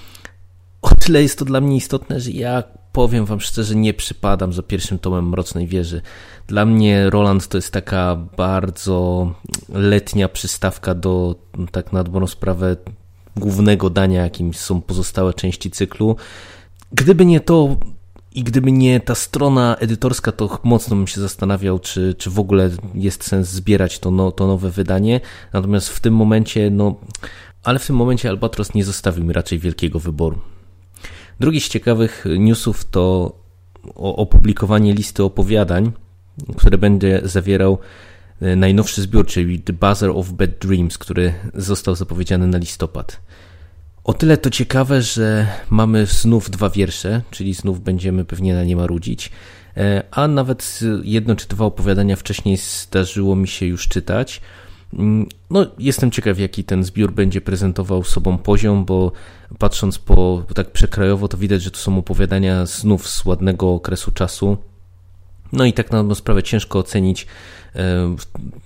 O tyle jest to dla mnie istotne, że ja powiem wam szczerze, nie przypadam za pierwszym tomem Mrocznej Wieży. Dla mnie Roland to jest taka bardzo letnia przystawka do, tak na dobrą sprawę, głównego dania, jakim są pozostałe części cyklu. Gdyby nie to i gdyby nie ta strona edytorska, to mocno bym się zastanawiał, czy, czy w ogóle jest sens zbierać to, no, to nowe wydanie. Natomiast w tym momencie, no, ale w tym momencie Albatros nie zostawił mi raczej wielkiego wyboru. Drugi z ciekawych newsów to opublikowanie listy opowiadań, które będzie zawierał e, najnowszy zbiór, czyli The Buzzer of Bad Dreams, który został zapowiedziany na listopad. O tyle to ciekawe, że mamy znów dwa wiersze, czyli znów będziemy pewnie na nie marudzić, e, a nawet jedno czy dwa opowiadania wcześniej zdarzyło mi się już czytać. Mm, no, jestem ciekaw, jaki ten zbiór będzie prezentował sobą poziom, bo patrząc po tak przekrajowo, to widać, że to są opowiadania znów z ładnego okresu czasu. No i tak na sprawę ciężko ocenić, e,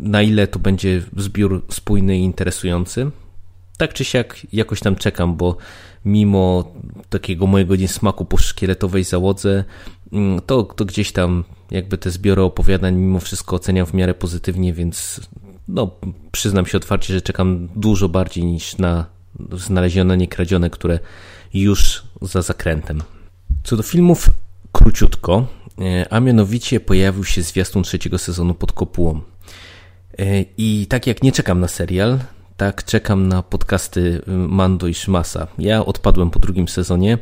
na ile to będzie zbiór spójny i interesujący. Tak czy siak jakoś tam czekam, bo mimo takiego mojego niesmaku po szkieletowej załodze, mm, to, to gdzieś tam jakby te zbiory opowiadań mimo wszystko oceniam w miarę pozytywnie, więc no, przyznam się otwarcie, że czekam dużo bardziej niż na znalezione, niekradzione, które już za zakrętem. Co do filmów, króciutko, e, a mianowicie pojawił się zwiastun trzeciego sezonu pod kopułą. E, I tak jak nie czekam na serial, tak czekam na podcasty y, Mando i Szmasa. Ja odpadłem po drugim sezonie,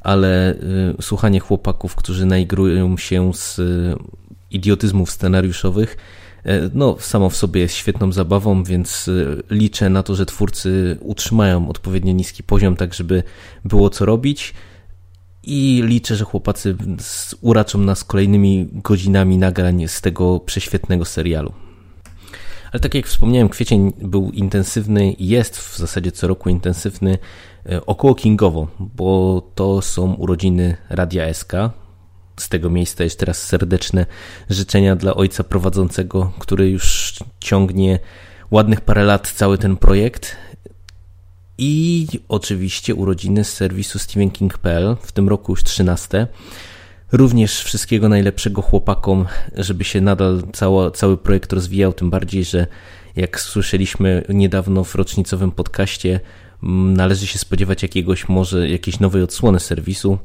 ale y, słuchanie chłopaków, którzy naigrują się z y, idiotyzmów scenariuszowych, no, samo w sobie jest świetną zabawą, więc liczę na to, że twórcy utrzymają odpowiednio niski poziom, tak żeby było co robić. I liczę, że chłopacy uraczą nas kolejnymi godzinami nagrań z tego prześwietnego serialu. Ale tak jak wspomniałem, kwiecień był intensywny, jest w zasadzie co roku intensywny e, około kingowo, bo to są urodziny Radia SK. Z tego miejsca jeszcze raz serdeczne życzenia dla ojca prowadzącego, który już ciągnie ładnych parę lat cały ten projekt. I oczywiście urodziny z serwisu StephenKing.pl, w tym roku już 13. Również wszystkiego najlepszego chłopakom, żeby się nadal cało, cały projekt rozwijał, tym bardziej, że jak słyszeliśmy niedawno w rocznicowym podcaście, mm, należy się spodziewać jakiegoś może jakiejś nowej odsłony serwisu,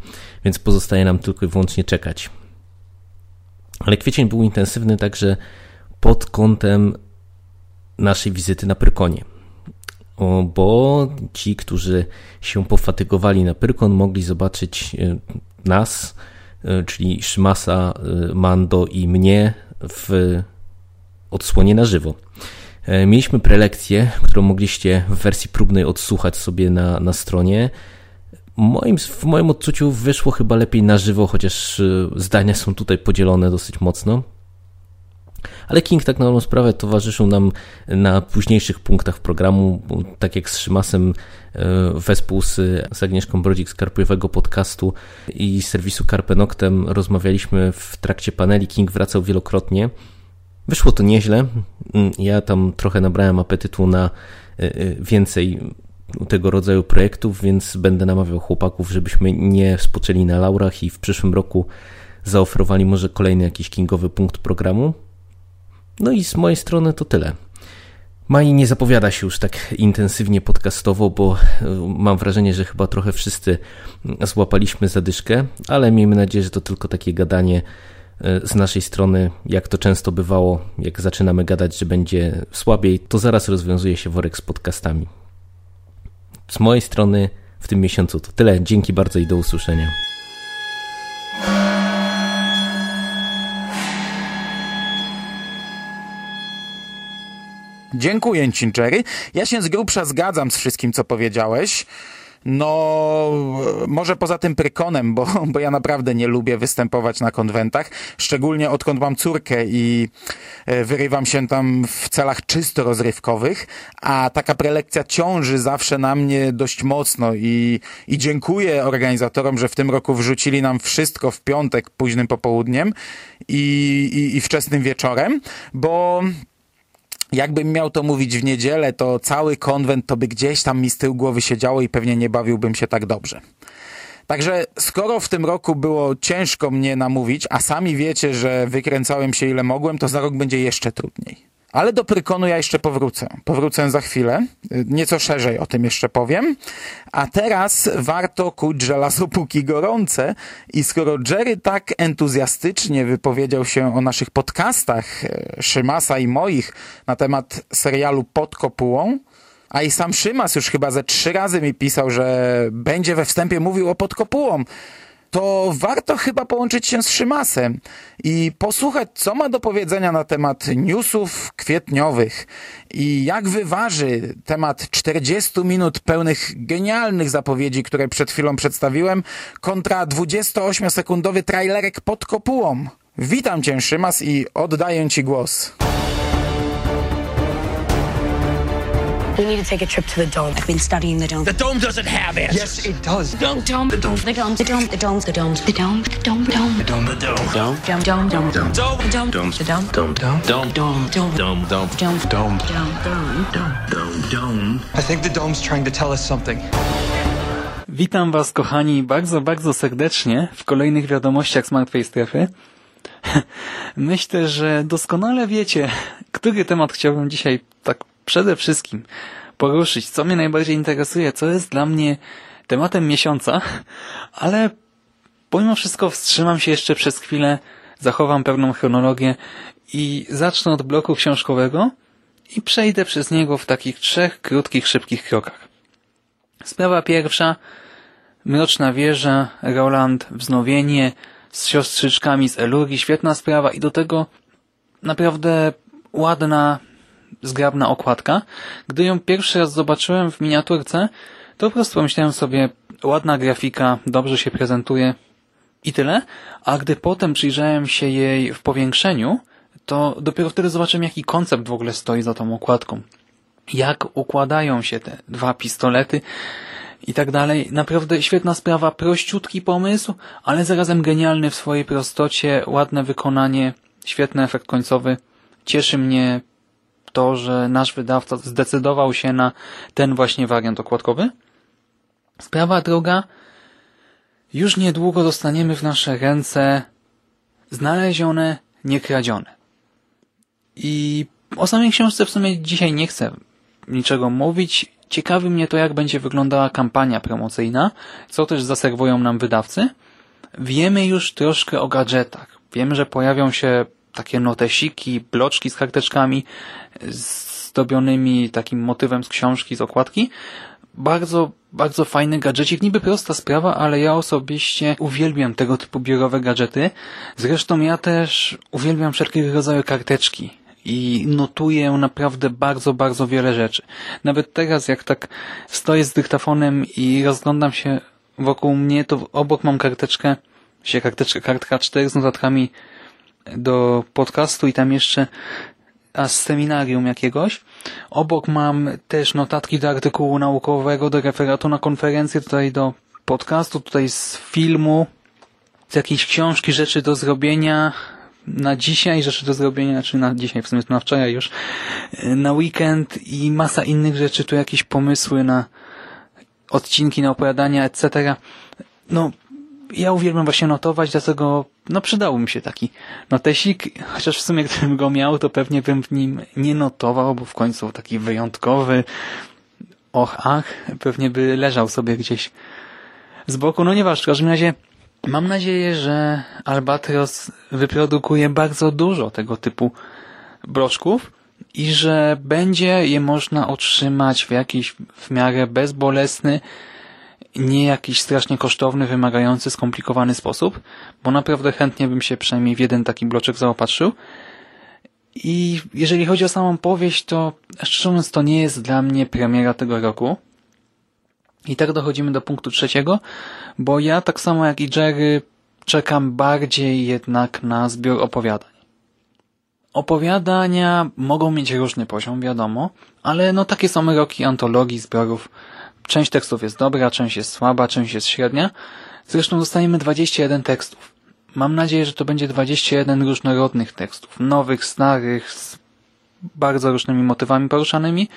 więc pozostaje nam tylko i wyłącznie czekać. Ale kwiecień był intensywny także pod kątem naszej wizyty na Pyrkonie. bo ci, którzy się pofatygowali na Pyrkon, mogli zobaczyć e, nas, czyli Szmasa, e, Mando i mnie w odsłonie na żywo. E, mieliśmy prelekcję, którą mogliście w wersji próbnej odsłuchać sobie na, na stronie. Moim, w moim odczuciu wyszło chyba lepiej na żywo, chociaż zdania są tutaj podzielone dosyć mocno. Ale King tak na dobrą sprawę towarzyszył nam na późniejszych punktach programu, tak jak z Szymasem e, wespół z, z Agnieszką Brodzik z Karpiowego Podcastu i serwisu Carpe Noctem rozmawialiśmy w trakcie paneli. King wracał wielokrotnie. Wyszło to nieźle. Ja tam trochę nabrałem apetytu na e, e, więcej tego rodzaju projektów, więc będę namawiał chłopaków, żebyśmy nie spoczęli na laurach i w przyszłym roku zaoferowali może kolejny jakiś kingowy punkt programu. No i z mojej strony to tyle. Maj nie zapowiada się już tak intensywnie podcastowo, bo e, mam wrażenie, że chyba trochę wszyscy złapaliśmy zadyszkę, ale miejmy nadzieję, że to tylko takie gadanie e, z naszej strony, jak to często bywało, jak zaczynamy gadać, że będzie słabiej, to zaraz rozwiązuje się worek z podcastami. Z mojej strony w tym miesiącu to tyle. Dzięki bardzo i do usłyszenia. Dziękuję Ci, Jerry. Ja się z grubsza zgadzam z wszystkim, co powiedziałeś. No, może poza tym prykonem, bo, bo ja naprawdę nie lubię występować na konwentach, szczególnie odkąd mam córkę i e, wyrywam się tam w celach czysto rozrywkowych, a taka prelekcja ciąży zawsze na mnie dość mocno i, i dziękuję organizatorom, że w tym roku wrzucili nam wszystko w piątek późnym popołudniem i, i, i wczesnym wieczorem, bo jakbym miał to mówić w niedzielę, to cały konwent to by gdzieś tam mi z tyłu głowy siedziało i pewnie nie bawiłbym się tak dobrze. Także skoro w tym roku było ciężko mnie namówić, a sami wiecie, że wykręcałem się ile mogłem, to za rok będzie jeszcze trudniej. Ale do Prykonu ja jeszcze powrócę. Powrócę za chwilę. Nieco szerzej o tym jeszcze powiem. A teraz warto kuć żelazo póki gorące. I skoro Jerry tak entuzjastycznie wypowiedział się o naszych podcastach e, Szymasa i moich na temat serialu Pod Kopułą, a i sam Szymas już chyba ze trzy razy mi pisał, że będzie we wstępie mówił o Pod Kopułą, to warto chyba połączyć się z Szymasem i posłuchać, co ma do powiedzenia na temat newsów kwietniowych i jak wyważy temat 40 minut pełnych genialnych zapowiedzi, które przed chwilą przedstawiłem, kontra 28-sekundowy trailerek pod kopułą. Witam Cię, Szymas, i oddaję Ci głos. We need to take a trip to the dome. I've been studying the dome. The dome doesn't have answers. Yes, it does. The dome, dome, the dome, The dome, the dome, the dome, the dome, the dome, the dome, the dome, the dome, the dome, dome, dome, dome, dome, dome, the dome, dome, the dome, dome, dome, dome, dome, dome, dome, dome, Dome. dome, dome, dome, dome. I think the dome's trying to tell us something. Witam Was, kochani, bardzo, bardzo serdecznie w kolejnych wiadomościach z Martwej Strefy. Myślę, że doskonale wiecie, który temat chciałbym dzisiaj tak przede wszystkim poruszyć, co mnie najbardziej interesuje, co jest dla mnie tematem miesiąca, ale pomimo wszystko wstrzymam się jeszcze przez chwilę, zachowam pewną chronologię i zacznę od bloku książkowego i przejdę przez niego w takich trzech krótkich, szybkich krokach. Sprawa pierwsza, Mroczna Wieża, Roland, Wznowienie z siostrzyczkami z Elurii, świetna sprawa i do tego naprawdę ładna, zgrabna okładka. Gdy ją pierwszy raz zobaczyłem w miniaturce, to po prostu pomyślałem sobie, ładna grafika, dobrze się prezentuje i tyle. A gdy potem przyjrzałem się jej w powiększeniu, to dopiero wtedy zobaczyłem, jaki koncept w ogóle stoi za tą okładką. Jak układają się te dwa pistolety i tak dalej. Naprawdę świetna sprawa, prościutki pomysł, ale zarazem genialny w swojej prostocie, ładne wykonanie, świetny efekt końcowy. Cieszy mnie to, że nasz wydawca zdecydował się na ten właśnie wariant okładkowy. Sprawa druga. Już niedługo dostaniemy w nasze ręce znalezione, niekradzione. I o samej książce w sumie dzisiaj nie chcę niczego mówić. Ciekawi mnie to, jak będzie wyglądała kampania promocyjna, co też zaserwują nam wydawcy. Wiemy już troszkę o gadżetach. Wiemy, że pojawią się takie notesiki, bloczki z karteczkami zdobionymi takim motywem z książki, z okładki. Bardzo, bardzo fajny gadżecik. Niby prosta sprawa, ale ja osobiście uwielbiam tego typu biurowe gadżety. Zresztą ja też uwielbiam wszelkiego rodzaju karteczki i notuję naprawdę bardzo, bardzo wiele rzeczy. Nawet teraz, jak tak stoję z dyktafonem i rozglądam się wokół mnie, to obok mam karteczkę, się karteczkę, kartka 4 z notatkami do podcastu i tam jeszcze a z seminarium jakiegoś. Obok mam też notatki do artykułu naukowego, do referatu na konferencję, tutaj do podcastu, tutaj z filmu, z jakiejś książki, rzeczy do zrobienia na dzisiaj, rzeczy do zrobienia, czy na dzisiaj, w sumie na wczoraj już, na weekend i masa innych rzeczy, tu jakieś pomysły na odcinki, na opowiadania, etc. No, ja uwielbiam właśnie notować, dlatego no przydał mi się taki notesik, chociaż w sumie gdybym go miał, to pewnie bym w nim nie notował, bo w końcu taki wyjątkowy och, ach, pewnie by leżał sobie gdzieś z boku. No nieważne, w każdym razie mam nadzieję, że Albatros wyprodukuje bardzo dużo tego typu broszków i że będzie je można otrzymać w jakiś w miarę bezbolesny, nie jakiś strasznie kosztowny, wymagający, skomplikowany sposób, bo naprawdę chętnie bym się przynajmniej w jeden taki bloczek zaopatrzył. I jeżeli chodzi o samą powieść, to szczerze mówiąc to nie jest dla mnie premiera tego roku. I tak dochodzimy do punktu trzeciego, bo ja tak samo jak i Jerry czekam bardziej jednak na zbiór opowiadań. Opowiadania mogą mieć różny poziom, wiadomo, ale no takie są roki antologii, zbiorów. Część tekstów jest dobra, część jest słaba, część jest średnia. Zresztą dostajemy 21 tekstów. Mam nadzieję, że to będzie 21 różnorodnych tekstów. Nowych, starych, z bardzo różnymi motywami poruszanymi.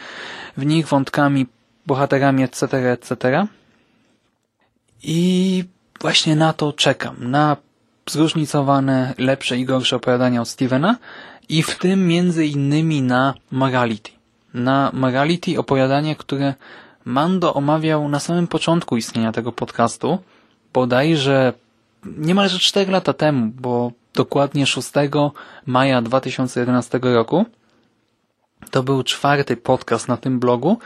W nich wątkami, bohaterami, etc., etc. I właśnie na to czekam. Na zróżnicowane, lepsze i gorsze opowiadania od Stevena i w tym między innymi na Morality. Na Morality opowiadanie, które Mando omawiał na samym początku istnienia tego podcastu, bodajże niemalże 4 lata temu, bo dokładnie 6 maja 2011 roku. To był czwarty podcast na tym blogu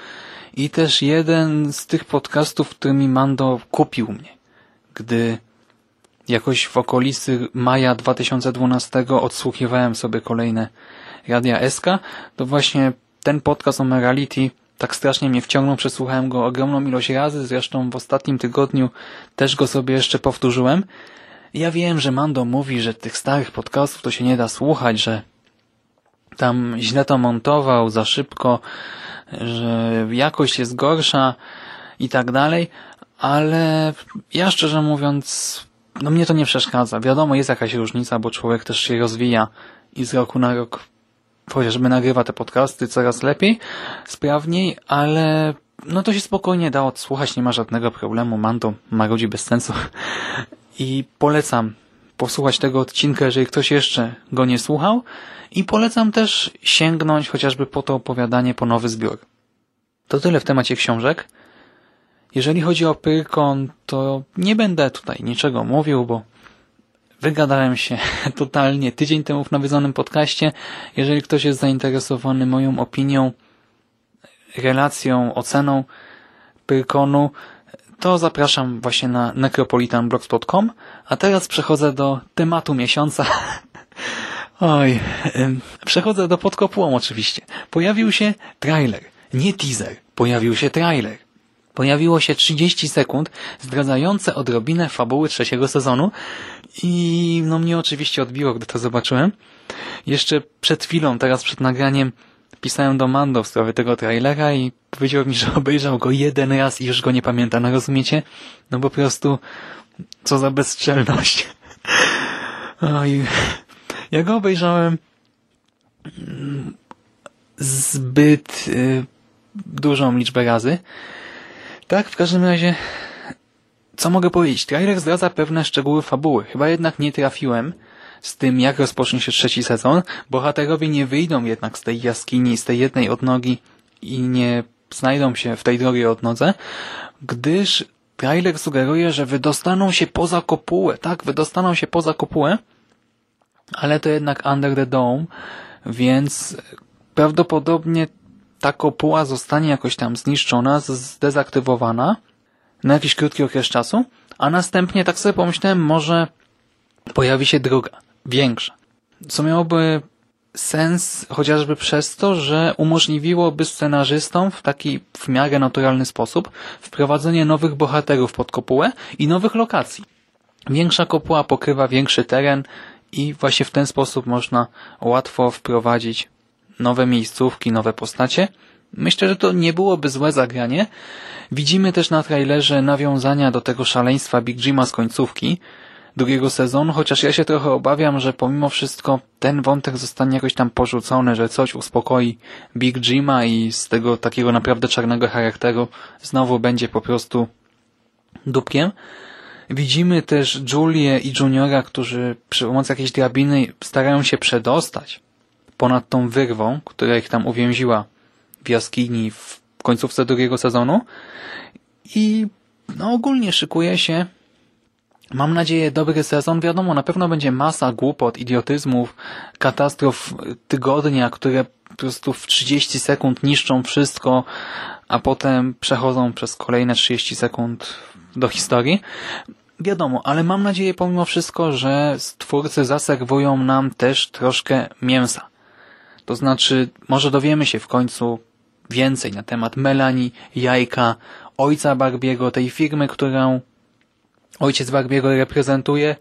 i też jeden z tych podcastów, którymi Mando kupił mnie, gdy jakoś w okolicy maja 2012 odsłuchiwałem sobie kolejne Radia SK, to właśnie ten podcast o Morality tak strasznie mnie wciągnął, przesłuchałem go ogromną ilość razy, zresztą w ostatnim tygodniu też go sobie jeszcze powtórzyłem. Ja wiem, że Mando mówi, że tych starych podcastów to się nie da słuchać, że tam źle to montował, za szybko, że jakość jest gorsza i tak dalej, ale ja szczerze mówiąc, no mnie to nie przeszkadza. Wiadomo, jest jakaś różnica, bo człowiek też się rozwija i z roku na rok chociażby nagrywa te podcasty coraz lepiej, sprawniej, ale no to się spokojnie da odsłuchać, nie ma żadnego problemu. Mando marudzi bez sensu. I polecam posłuchać tego odcinka, jeżeli ktoś jeszcze go nie słuchał i polecam też sięgnąć chociażby po to opowiadanie po nowy zbiór. To tyle w temacie książek. Jeżeli chodzi o Pyrkon, to nie będę tutaj niczego mówił, bo Wygadałem się totalnie tydzień temu w nawiedzonym podcaście. Jeżeli ktoś jest zainteresowany moją opinią, relacją, oceną Pyrkonu, to zapraszam właśnie na necropolitanblogspot.com. A teraz przechodzę do tematu miesiąca. Oj, przechodzę do podkopułą oczywiście. Pojawił się trailer, nie teaser, pojawił się trailer. Pojawiło się 30 sekund zdradzające odrobinę fabuły trzeciego sezonu i no mnie oczywiście odbiło, gdy to zobaczyłem. Jeszcze przed chwilą, teraz przed nagraniem pisałem do Mando w sprawie tego trailera i powiedział mi, że obejrzał go jeden raz i już go nie pamięta, no rozumiecie? No po prostu co za bezczelność. Oj. Ja go obejrzałem zbyt y, dużą liczbę razy. Tak, w każdym razie co mogę powiedzieć? Trailer zdradza pewne szczegóły fabuły. Chyba jednak nie trafiłem z tym, jak rozpocznie się trzeci sezon. Bohaterowie nie wyjdą jednak z tej jaskini, z tej jednej odnogi i nie znajdą się w tej drogiej odnodze, gdyż trailer sugeruje, że wydostaną się poza kopułę. Tak, wydostaną się poza kopułę, ale to jednak Under the Dome, więc prawdopodobnie ta kopuła zostanie jakoś tam zniszczona, zdezaktywowana na jakiś krótki okres czasu, a następnie tak sobie pomyślałem, może pojawi się druga, większa. Co miałoby sens chociażby przez to, że umożliwiłoby scenarzystom w taki w miarę naturalny sposób wprowadzenie nowych bohaterów pod kopułę i nowych lokacji. Większa kopuła pokrywa większy teren i właśnie w ten sposób można łatwo wprowadzić nowe miejscówki, nowe postacie. Myślę, że to nie byłoby złe zagranie. Widzimy też na trailerze nawiązania do tego szaleństwa Big Jima z końcówki drugiego sezonu, chociaż ja się trochę obawiam, że pomimo wszystko ten wątek zostanie jakoś tam porzucony, że coś uspokoi Big Jima i z tego takiego naprawdę czarnego charakteru znowu będzie po prostu dupkiem. Widzimy też Julię i Juniora, którzy przy pomocy jakiejś drabiny starają się przedostać ponad tą wyrwą, która ich tam uwięziła w jaskini w końcówce drugiego sezonu. I no ogólnie szykuje się Mam nadzieję dobry sezon. Wiadomo, na pewno będzie masa głupot, idiotyzmów, katastrof tygodnia, które po prostu w 30 sekund niszczą wszystko, a potem przechodzą przez kolejne 30 sekund do historii. Wiadomo, ale mam nadzieję pomimo wszystko, że twórcy zaserwują nam też troszkę mięsa. To znaczy, może dowiemy się w końcu więcej na temat Melanie, Jajka, ojca Barbiego, tej firmy, którą ojciec Barbiego reprezentuje.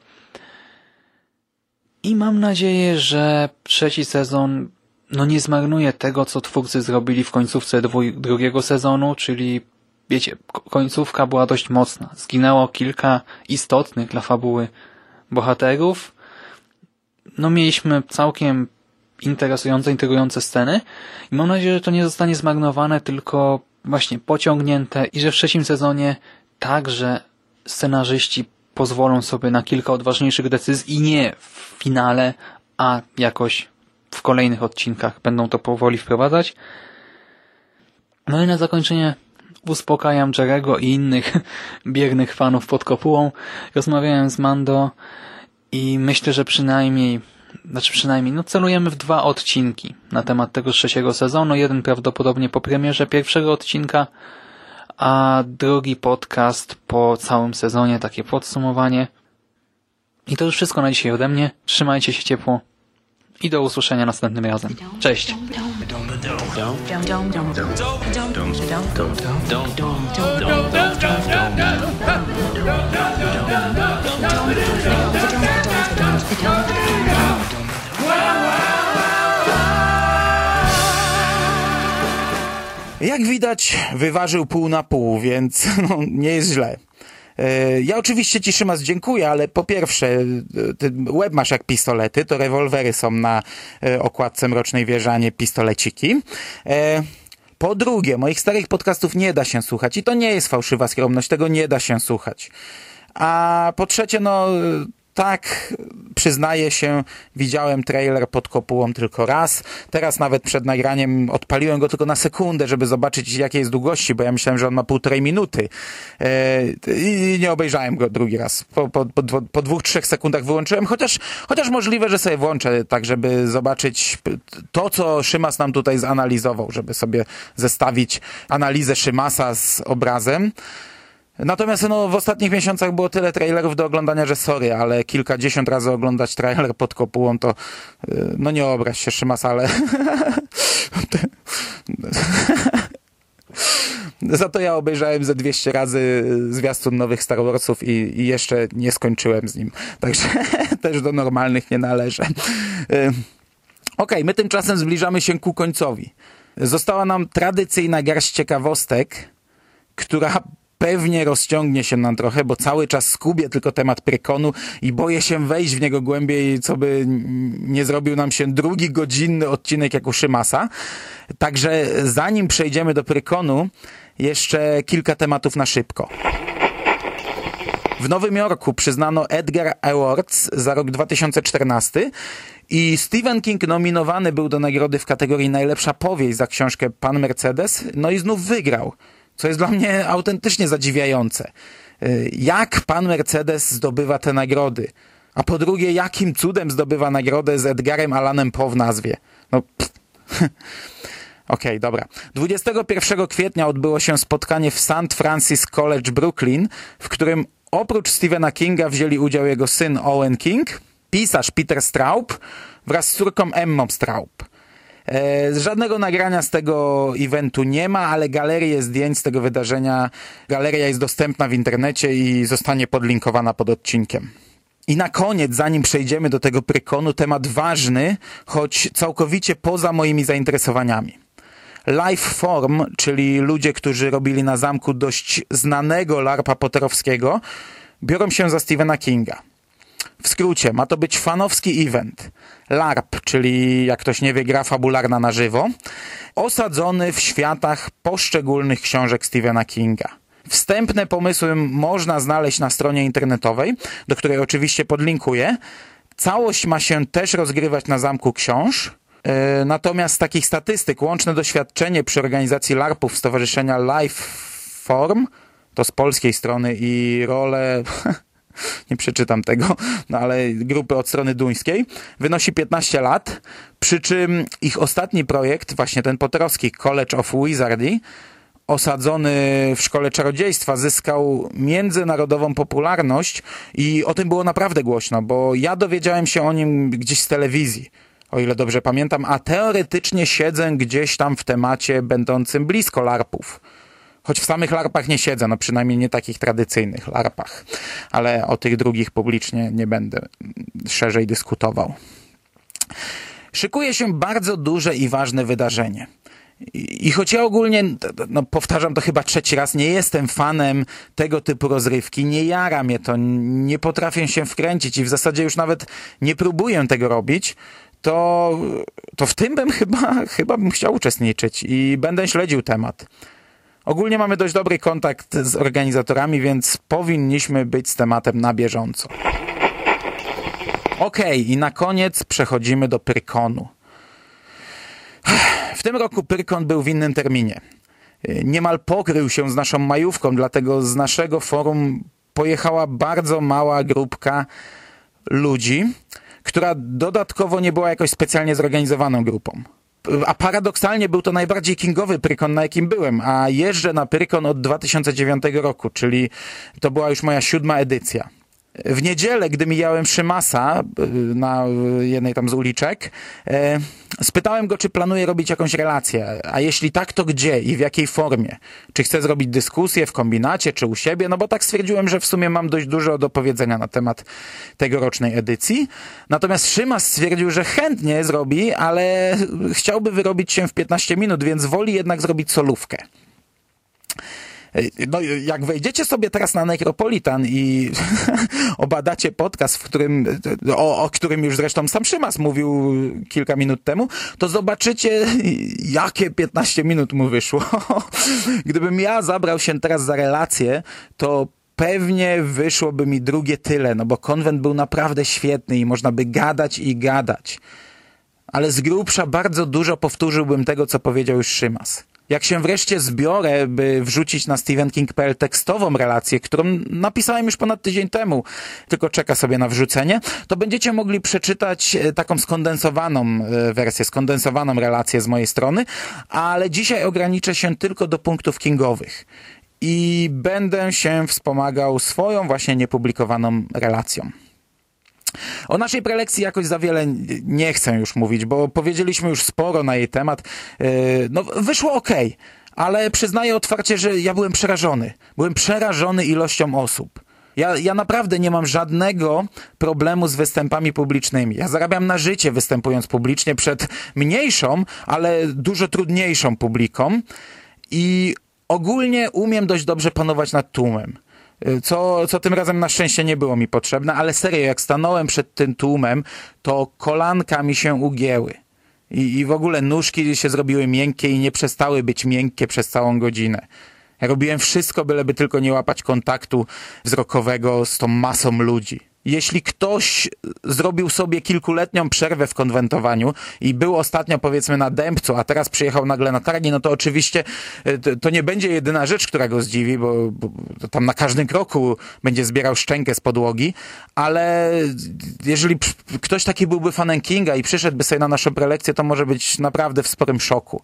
I mam nadzieję, że trzeci sezon no nie zmarnuje tego, co twórcy zrobili w końcówce drugiego sezonu, czyli wiecie, końcówka była dość mocna. Zginęło kilka istotnych dla fabuły bohaterów. No mieliśmy całkiem interesujące, intrygujące sceny i mam nadzieję, że to nie zostanie zmarnowane, tylko właśnie pociągnięte i że w trzecim sezonie także scenarzyści pozwolą sobie na kilka odważniejszych decyzji i nie w finale, a jakoś w kolejnych odcinkach będą to powoli wprowadzać. No i na zakończenie uspokajam Jerego i innych biernych fanów pod kopułą. Rozmawiałem z Mando i myślę, że przynajmniej znaczy przynajmniej, no celujemy w dwa odcinki na temat tego trzeciego sezonu. Jeden prawdopodobnie po premierze pierwszego odcinka, a drugi podcast po całym sezonie, takie podsumowanie. I to już wszystko na dzisiaj ode mnie. Trzymajcie się ciepło i do usłyszenia następnym razem. Cześć! Jak widać, wyważył pół na pół, więc no, nie jest źle. E, ja oczywiście Ci, Szymas, dziękuję, ale po pierwsze, e, ty łeb masz jak pistolety, to rewolwery są na e, okładce Mrocznej Wieży, pistoleciki. Po drugie, moich starych podcastów nie da się słuchać i to nie jest fałszywa skromność, tego nie da się słuchać. A po trzecie, no tak, przyznaję się, widziałem trailer pod kopułą tylko raz. Teraz nawet przed nagraniem odpaliłem go tylko na sekundę, żeby zobaczyć jakie jest długości, bo ja myślałem, że on ma półtorej minuty. E, I nie obejrzałem go drugi raz. Po, po, po, po dwóch, trzech sekundach wyłączyłem, chociaż, chociaż możliwe, że sobie włączę, tak żeby zobaczyć to, co Szymas nam tutaj zanalizował, żeby sobie zestawić analizę Szymasa z obrazem. Natomiast no, w ostatnich miesiącach było tyle trailerów do oglądania, że sorry, ale kilkadziesiąt razy oglądać trailer pod kopułą to y, no nie obraź się Szymas, ale Za to ja obejrzałem ze 200 razy zwiastun nowych Star Warsów i, i jeszcze nie skończyłem z nim. Także też do normalnych nie należę. Y, okay, my tymczasem zbliżamy się ku końcowi. Została nam tradycyjna garść ciekawostek, która pewnie rozciągnie się nam trochę, bo cały czas skubię tylko temat Prykonu i boję się wejść w niego głębiej, co by nie zrobił nam się drugi godzinny odcinek jak u Szymasa. Także zanim przejdziemy do Prykonu, jeszcze kilka tematów na szybko. W Nowym Jorku przyznano Edgar Awards za rok 2014 i Stephen King nominowany był do nagrody w kategorii najlepsza powieść za książkę Pan Mercedes, no i znów wygrał co jest dla mnie autentycznie zadziwiające. Y, jak pan Mercedes zdobywa te nagrody? A po drugie, jakim cudem zdobywa nagrodę z Edgarem Alanem Po w nazwie? No, Okej, okay, dobra. 21 kwietnia odbyło się spotkanie w St. Francis College Brooklyn, w którym oprócz Stephena Kinga wzięli udział jego syn Owen King, pisarz Peter Straub wraz z córką Emmą Straub. E, żadnego nagrania z tego eventu nie ma, ale galerię zdjęć z tego wydarzenia, galeria jest dostępna w internecie i zostanie podlinkowana pod odcinkiem. I na koniec, zanim przejdziemy do tego prykonu, temat ważny, choć całkowicie poza moimi zainteresowaniami. Lifeform, czyli ludzie, którzy robili na zamku dość znanego larpa poterowskiego, biorą się za Stephena Kinga. W skrócie, ma to być fanowski event. LARP, czyli jak ktoś nie wie, gra fabularna na żywo, osadzony w światach poszczególnych książek Stephena Kinga. Wstępne pomysły można znaleźć na stronie internetowej, do której oczywiście podlinkuję. Całość ma się też rozgrywać na Zamku Książ. Yy, natomiast z takich statystyk, łączne doświadczenie przy organizacji LARPów Stowarzyszenia Lifeform, to z polskiej strony i role nie przeczytam tego, no ale grupy od strony duńskiej, wynosi 15 lat, przy czym ich ostatni projekt, właśnie ten poterowski College of Wizardry, osadzony w szkole czarodziejstwa, zyskał międzynarodową popularność i o tym było naprawdę głośno, bo ja dowiedziałem się o nim gdzieś z telewizji, o ile dobrze pamiętam, a teoretycznie siedzę gdzieś tam w temacie będącym blisko larpów. Choć w samych larpach nie siedzę, no przynajmniej nie takich tradycyjnych larpach, ale o tych drugich publicznie nie będę szerzej dyskutował. Szykuje się bardzo duże i ważne wydarzenie. I, choć ja ogólnie, no powtarzam to chyba trzeci raz, nie jestem fanem tego typu rozrywki, nie jara mnie to, nie potrafię się wkręcić i w zasadzie już nawet nie próbuję tego robić, to, to w tym bym chyba, chyba bym chciał uczestniczyć i będę śledził temat. Ogólnie mamy dość dobry kontakt z organizatorami, więc powinniśmy być z tematem na bieżąco. Ok, i na koniec przechodzimy do Pyrkonu. W tym roku Pyrkon był w innym terminie. Niemal pokrył się z naszą majówką, dlatego z naszego forum pojechała bardzo mała grupka ludzi, która dodatkowo nie była jakoś specjalnie zorganizowaną grupą a paradoksalnie był to najbardziej kingowy Prykon, na jakim byłem, a jeżdżę na Prykon od 2009 roku, czyli to była już moja siódma edycja. W niedzielę, gdy mijałem Szymasa y, na jednej tam z uliczek, e, spytałem go, czy planuje robić jakąś relację, a jeśli tak, to gdzie i w jakiej formie? Czy chce zrobić dyskusję w kombinacie, czy u siebie? No bo tak stwierdziłem, że w sumie mam dość dużo do powiedzenia na temat tegorocznej edycji. Natomiast Szymas stwierdził, że chętnie zrobi, ale chciałby wyrobić się w 15 minut, więc woli jednak zrobić solówkę. No, jak wejdziecie sobie teraz na Necropolitan i obadacie podcast, w którym, o, o którym już zresztą sam Szymas mówił kilka minut temu, to zobaczycie, jakie 15 minut mu wyszło. Gdybym ja zabrał się teraz za relację, to pewnie wyszłoby mi drugie tyle, no bo konwent był naprawdę świetny i można by gadać i gadać. Ale z grubsza bardzo dużo powtórzyłbym tego, co powiedział już Szymas. Jak się wreszcie zbiorę, by wrzucić na stephenking.pl tekstową relację, którą napisałem już ponad tydzień temu, tylko czeka sobie na wrzucenie, to będziecie mogli przeczytać e, taką skondensowaną e, wersję, skondensowaną relację z mojej strony, ale dzisiaj ograniczę się tylko do punktów kingowych i będę się wspomagał swoją właśnie niepublikowaną relacją. O naszej prelekcji jakoś za wiele nie chcę już mówić, bo powiedzieliśmy już sporo na jej temat. E, no, wyszło ok, ale przyznaję otwarcie, że ja byłem przerażony. Byłem przerażony ilością osób. Ja, ja naprawdę nie mam żadnego problemu z występami publicznymi. Ja zarabiam na życie występując publicznie przed mniejszą, ale dużo trudniejszą publiką i ogólnie umiem dość dobrze panować nad tłumem co, co tym razem na szczęście nie było mi potrzebne, ale serio, jak stanąłem przed tym tłumem, to kolanka mi się ugięły. I, I w ogóle nóżki się zrobiły miękkie i nie przestały być miękkie przez całą godzinę. Ja robiłem wszystko, byleby tylko nie łapać kontaktu wzrokowego z tą masą ludzi. Jeśli ktoś zrobił sobie kilkuletnią przerwę w konwentowaniu i był ostatnio powiedzmy na Dębcu, a teraz przyjechał nagle na targi, no to oczywiście e, to nie będzie jedyna rzecz, która go zdziwi, bo, bo tam na każdym kroku będzie zbierał szczękę z podłogi, ale jeżeli ktoś taki byłby fanem Kinga i przyszedłby sobie na naszą prelekcję, to może być naprawdę w sporym szoku.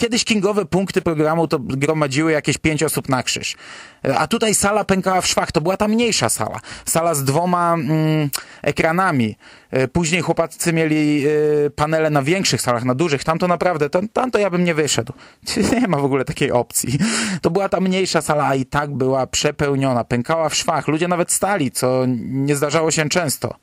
Kiedyś kingowe punkty programu to gromadziły jakieś pięć osób na krzyż. A tutaj sala pękała w szwach. To była ta mniejsza sala. Sala z dwoma mm, ekranami. E, później chłopacy mieli y, panele na większych salach, na dużych. Tam to naprawdę, tam, tam to ja bym nie wyszedł. Nie ma w ogóle takiej opcji. To była ta mniejsza sala, a i tak była przepełniona. Pękała w szwach. Ludzie nawet stali, co nie zdarzało się często.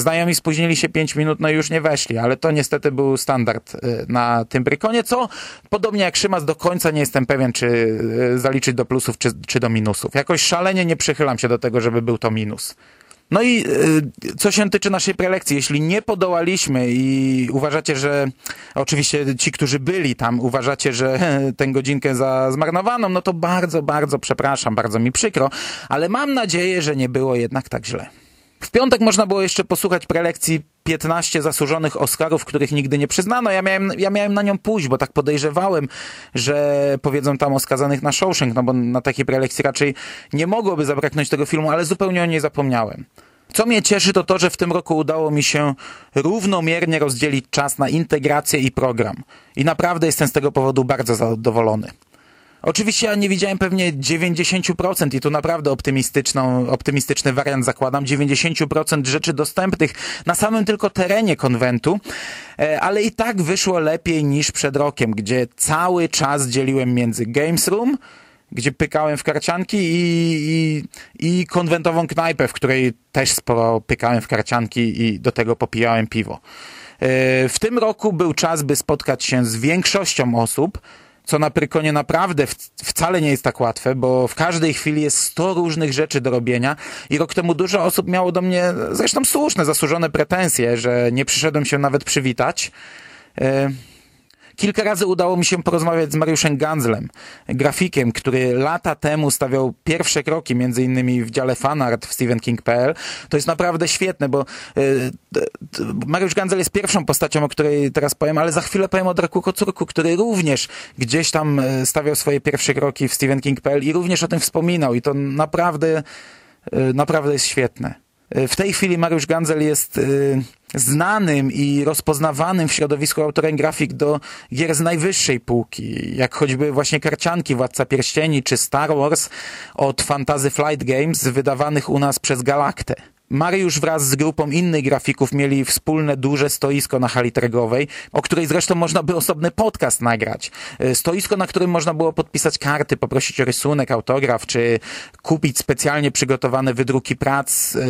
Znajomi spóźnili się 5 minut, no i już nie weszli, ale to niestety był standard y, na tym brykonie, co podobnie jak Szymas do końca nie jestem pewien, czy y, zaliczyć do plusów, czy, czy do minusów. Jakoś szalenie nie przychylam się do tego, żeby był to minus. No i y, co się tyczy naszej prelekcji, jeśli nie podołaliśmy i uważacie, że oczywiście ci, którzy byli tam, uważacie, że tę godzinkę za zmarnowaną, no to bardzo, bardzo przepraszam, bardzo mi przykro, ale mam nadzieję, że nie było jednak tak źle. W piątek można było jeszcze posłuchać prelekcji 15 zasłużonych Oscarów, których nigdy nie przyznano. Ja miałem, ja miałem na nią pójść, bo tak podejrzewałem, że powiedzą tam o skazanych na Shawshank, no bo na takiej prelekcji raczej nie mogłoby zabraknąć tego filmu, ale zupełnie o niej zapomniałem. Co mnie cieszy, to to, że w tym roku udało mi się równomiernie rozdzielić czas na integrację i program. I naprawdę jestem z tego powodu bardzo zadowolony. Oczywiście ja nie widziałem pewnie 90% i tu naprawdę optymistyczną, optymistyczny wariant zakładam, 90% rzeczy dostępnych na samym tylko terenie konwentu, e, ale i tak wyszło lepiej niż przed rokiem, gdzie cały czas dzieliłem między Games Room, gdzie pykałem w karcianki i, i, i konwentową knajpę, w której też sporo pykałem w karcianki i do tego popijałem piwo. E, w tym roku był czas, by spotkać się z większością osób, co na Prykonie naprawdę wcale nie jest tak łatwe, bo w każdej chwili jest 100 różnych rzeczy do robienia i rok temu dużo osób miało do mnie, zresztą słuszne, zasłużone pretensje, że nie przyszedłem się nawet przywitać. E, Kilka razy udało mi się porozmawiać z Mariuszem Ganzlem, grafikiem, który lata temu stawiał pierwsze kroki, między innymi w dziale fanart w stephenking.pl. To jest naprawdę świetne, bo y, Mariusz Ganzel jest pierwszą postacią, o której teraz powiem, ale za chwilę powiem o Draku Kocurku, który również gdzieś tam e, stawiał swoje pierwsze kroki w stephenking.pl i również o tym wspominał i to naprawdę, y, naprawdę jest świetne. W tej chwili Mariusz Ganzel jest y, znanym i rozpoznawanym w środowisku autorem grafik do gier z najwyższej półki, jak choćby właśnie Karcianki, Władca Pierścieni czy Star Wars od Fantasy Flight Games wydawanych u nas przez Galaktę. Mariusz wraz z grupą innych grafików mieli wspólne duże stoisko na hali tregowej, o której zresztą można by osobny podcast nagrać. E, stoisko, na którym można było podpisać karty, poprosić o rysunek, autograf, czy kupić specjalnie przygotowane wydruki prac, e,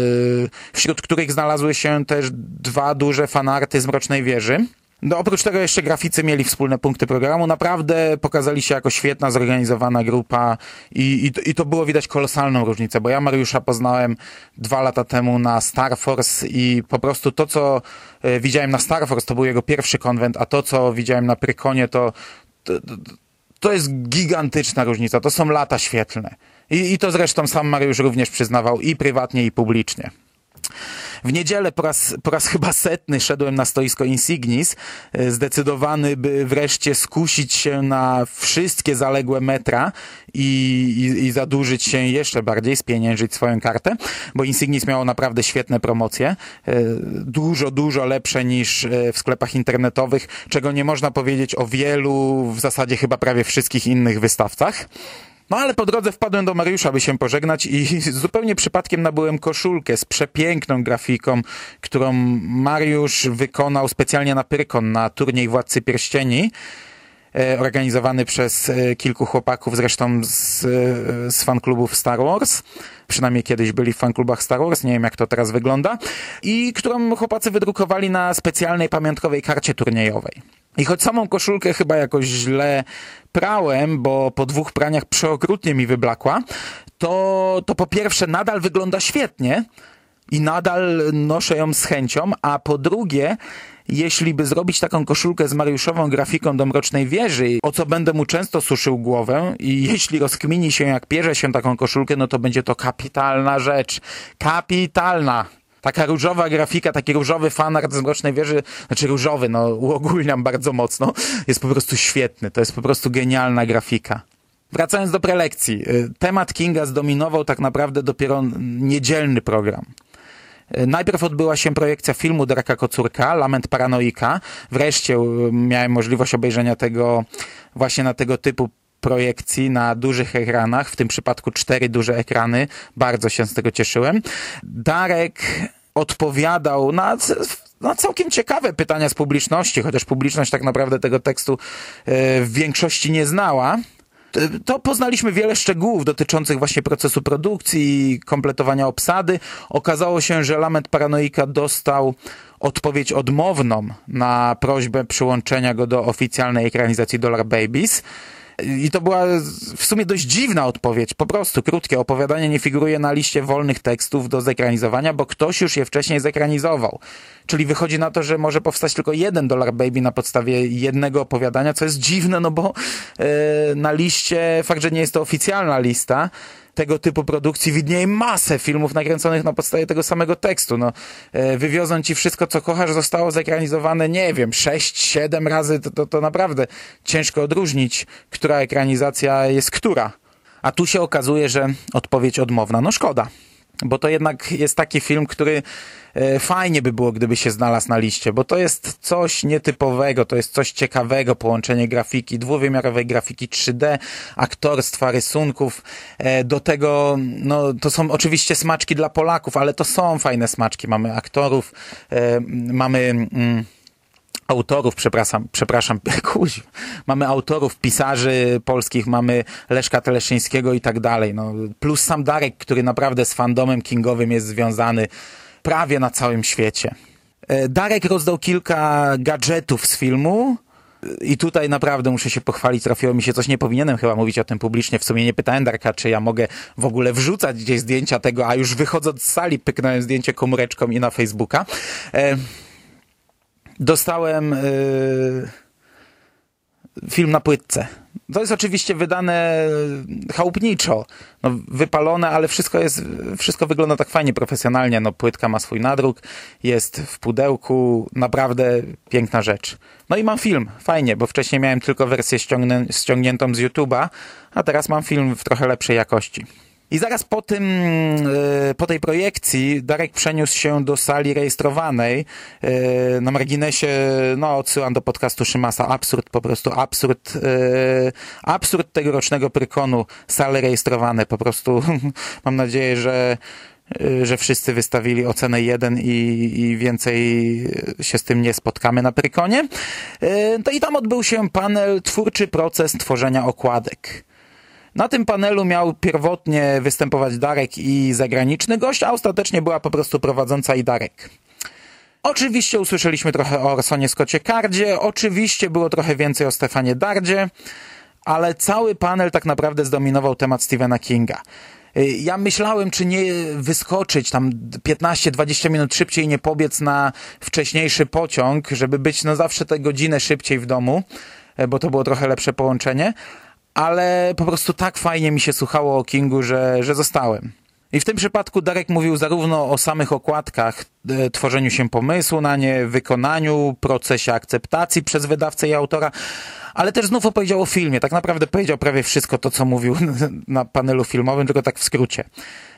wśród których znalazły się też dwa duże fanarty z Mrocznej Wieży. No, oprócz tego jeszcze graficy mieli wspólne punkty programu. Naprawdę pokazali się jako świetna, zorganizowana grupa i, i, i to było widać kolosalną różnicę, bo ja Mariusza poznałem dwa lata temu na Star Force i po prostu to, co e, widziałem na Star Force, to był jego pierwszy konwent, a to, co widziałem na Prykonie, to, to, to jest gigantyczna różnica. To są lata świetlne. I, I to zresztą sam Mariusz również przyznawał i prywatnie, i publicznie. W niedzielę po raz, po raz chyba setny szedłem na stoisko Insignis, e, zdecydowany, by wreszcie skusić się na wszystkie zaległe metra i, i, i zadłużyć się jeszcze bardziej, spieniężyć swoją kartę, bo Insignis miało naprawdę świetne promocje, e, dużo, dużo lepsze niż e, w sklepach internetowych, czego nie można powiedzieć o wielu, w zasadzie chyba prawie wszystkich innych wystawcach. No ale po drodze wpadłem do Mariusza, by się pożegnać i zupełnie przypadkiem nabyłem koszulkę z przepiękną grafiką, którą Mariusz wykonał specjalnie na Pyrkon, na turniej Władcy Pierścieni e, organizowany przez e, kilku chłopaków, zresztą z, e, z fanklubów Star Wars. Przynajmniej kiedyś byli w fanklubach Star Wars, nie wiem jak to teraz wygląda. I którą chłopacy wydrukowali na specjalnej pamiątkowej karcie turniejowej. I choć samą koszulkę chyba jakoś źle prałem, bo po dwóch praniach przeokrutnie mi wyblakła, to, to po pierwsze nadal wygląda świetnie i nadal noszę ją z chęcią, a po drugie, jeśli by zrobić taką koszulkę z Mariuszową grafiką do Mrocznej Wieży, o co będę mu często suszył głowę i jeśli rozkmini się, jak pierze się taką koszulkę, no to będzie to kapitalna rzecz. Kapitalna! Taka różowa grafika, taki różowy fanart z Mrocznej Wieży, znaczy różowy, no uogólniam bardzo mocno, jest po prostu świetny. To jest po prostu genialna grafika. Wracając do prelekcji. Y, temat Kinga zdominował tak naprawdę dopiero niedzielny program. E, najpierw odbyła się projekcja filmu Darka Kocurka, Lament Paranoika. Wreszcie e, miałem możliwość obejrzenia tego właśnie na tego typu projekcji na dużych ekranach, w tym przypadku cztery duże ekrany. Bardzo się z tego cieszyłem. Darek odpowiadał na, na całkiem ciekawe pytania z publiczności, chociaż publiczność tak naprawdę tego tekstu w większości nie znała to poznaliśmy wiele szczegółów dotyczących właśnie procesu produkcji, kompletowania obsady. Okazało się, że Lament Paranoika dostał odpowiedź odmowną na prośbę przyłączenia go do oficjalnej ekranizacji Dollar Babies. I to była w sumie dość dziwna odpowiedź. Po prostu krótkie opowiadanie nie figuruje na liście wolnych tekstów do zekranizowania, bo ktoś już je wcześniej zekranizował. Czyli wychodzi na to, że może powstać tylko jeden Dollar Baby na podstawie jednego opowiadania, co jest dziwne, no bo yy, na liście, fakt, że nie jest to oficjalna lista, tego typu produkcji widnieje masę filmów nakręconych na podstawie tego samego tekstu. No, e, wywiozą ci wszystko, co kochasz, zostało zekranizowane, nie wiem, 6-7 razy, to, to, to naprawdę ciężko odróżnić, która ekranizacja jest która. A tu się okazuje, że odpowiedź odmowna. No szkoda bo to jednak jest taki film, który e, fajnie by było, gdyby się znalazł na liście, bo to jest coś nietypowego, to jest coś ciekawego, połączenie grafiki, dwuwymiarowej grafiki 3D, aktorstwa, rysunków, e, do tego, no to są oczywiście smaczki dla Polaków, ale to są fajne smaczki, mamy aktorów, e, mamy... Mm, autorów, przepraszam, przepraszam, kuź, mamy autorów, pisarzy polskich, mamy Leszka Teleszyńskiego i tak dalej, no, plus sam Darek, który naprawdę z fandomem kingowym jest związany prawie na całym świecie. E, Darek rozdał kilka gadżetów z filmu, i tutaj naprawdę muszę się pochwalić, trafiło mi się coś, nie powinienem chyba mówić o tym publicznie. W sumie nie pytałem Darka, czy ja mogę w ogóle wrzucać gdzieś zdjęcia tego, a już wychodząc z sali pyknąłem zdjęcie komóreczką i na Facebooka. E dostałem yy, film na płytce. To jest oczywiście wydane chałupniczo, no, wypalone, ale wszystko jest, wszystko wygląda tak fajnie, profesjonalnie. No, płytka ma swój nadruk, jest w pudełku, naprawdę piękna rzecz. No i mam film, fajnie, bo wcześniej miałem tylko wersję ściągniętą z YouTube'a, a teraz mam film w trochę lepszej jakości. I zaraz po tym, e, po tej projekcji Darek przeniósł się do sali rejestrowanej. E, na marginesie, no odsyłam do podcastu Szymasa. Absurd, po prostu absurd. E, absurd tegorocznego prykonu. Sale rejestrowane. Po prostu mam nadzieję, że że wszyscy wystawili ocenę 1 i, i więcej się z tym nie spotkamy na Prykonie. To i tam odbył się panel Twórczy proces tworzenia okładek. Na tym panelu miał pierwotnie występować Darek i zagraniczny gość, a ostatecznie była po prostu prowadząca i Darek. Oczywiście usłyszeliśmy trochę o Orsonie Scottie Cardzie, oczywiście było trochę więcej o Stefanie Dardzie, ale cały panel tak naprawdę zdominował temat Stephena Kinga. Y, ja myślałem, czy nie wyskoczyć tam 15-20 minut szybciej, nie pobiec na wcześniejszy pociąg, żeby być no zawsze tę godzinę szybciej w domu, y, bo to było trochę lepsze połączenie, ale po prostu tak fajnie mi się słuchało o Kingu, że, że zostałem. I w tym przypadku Darek mówił zarówno o samych okładkach, e, tworzeniu się pomysłu na nie, wykonaniu, procesie akceptacji przez wydawcę i autora, ale też znów opowiedział o filmie. Tak naprawdę powiedział prawie wszystko to, co mówił na panelu filmowym, tylko tak w skrócie.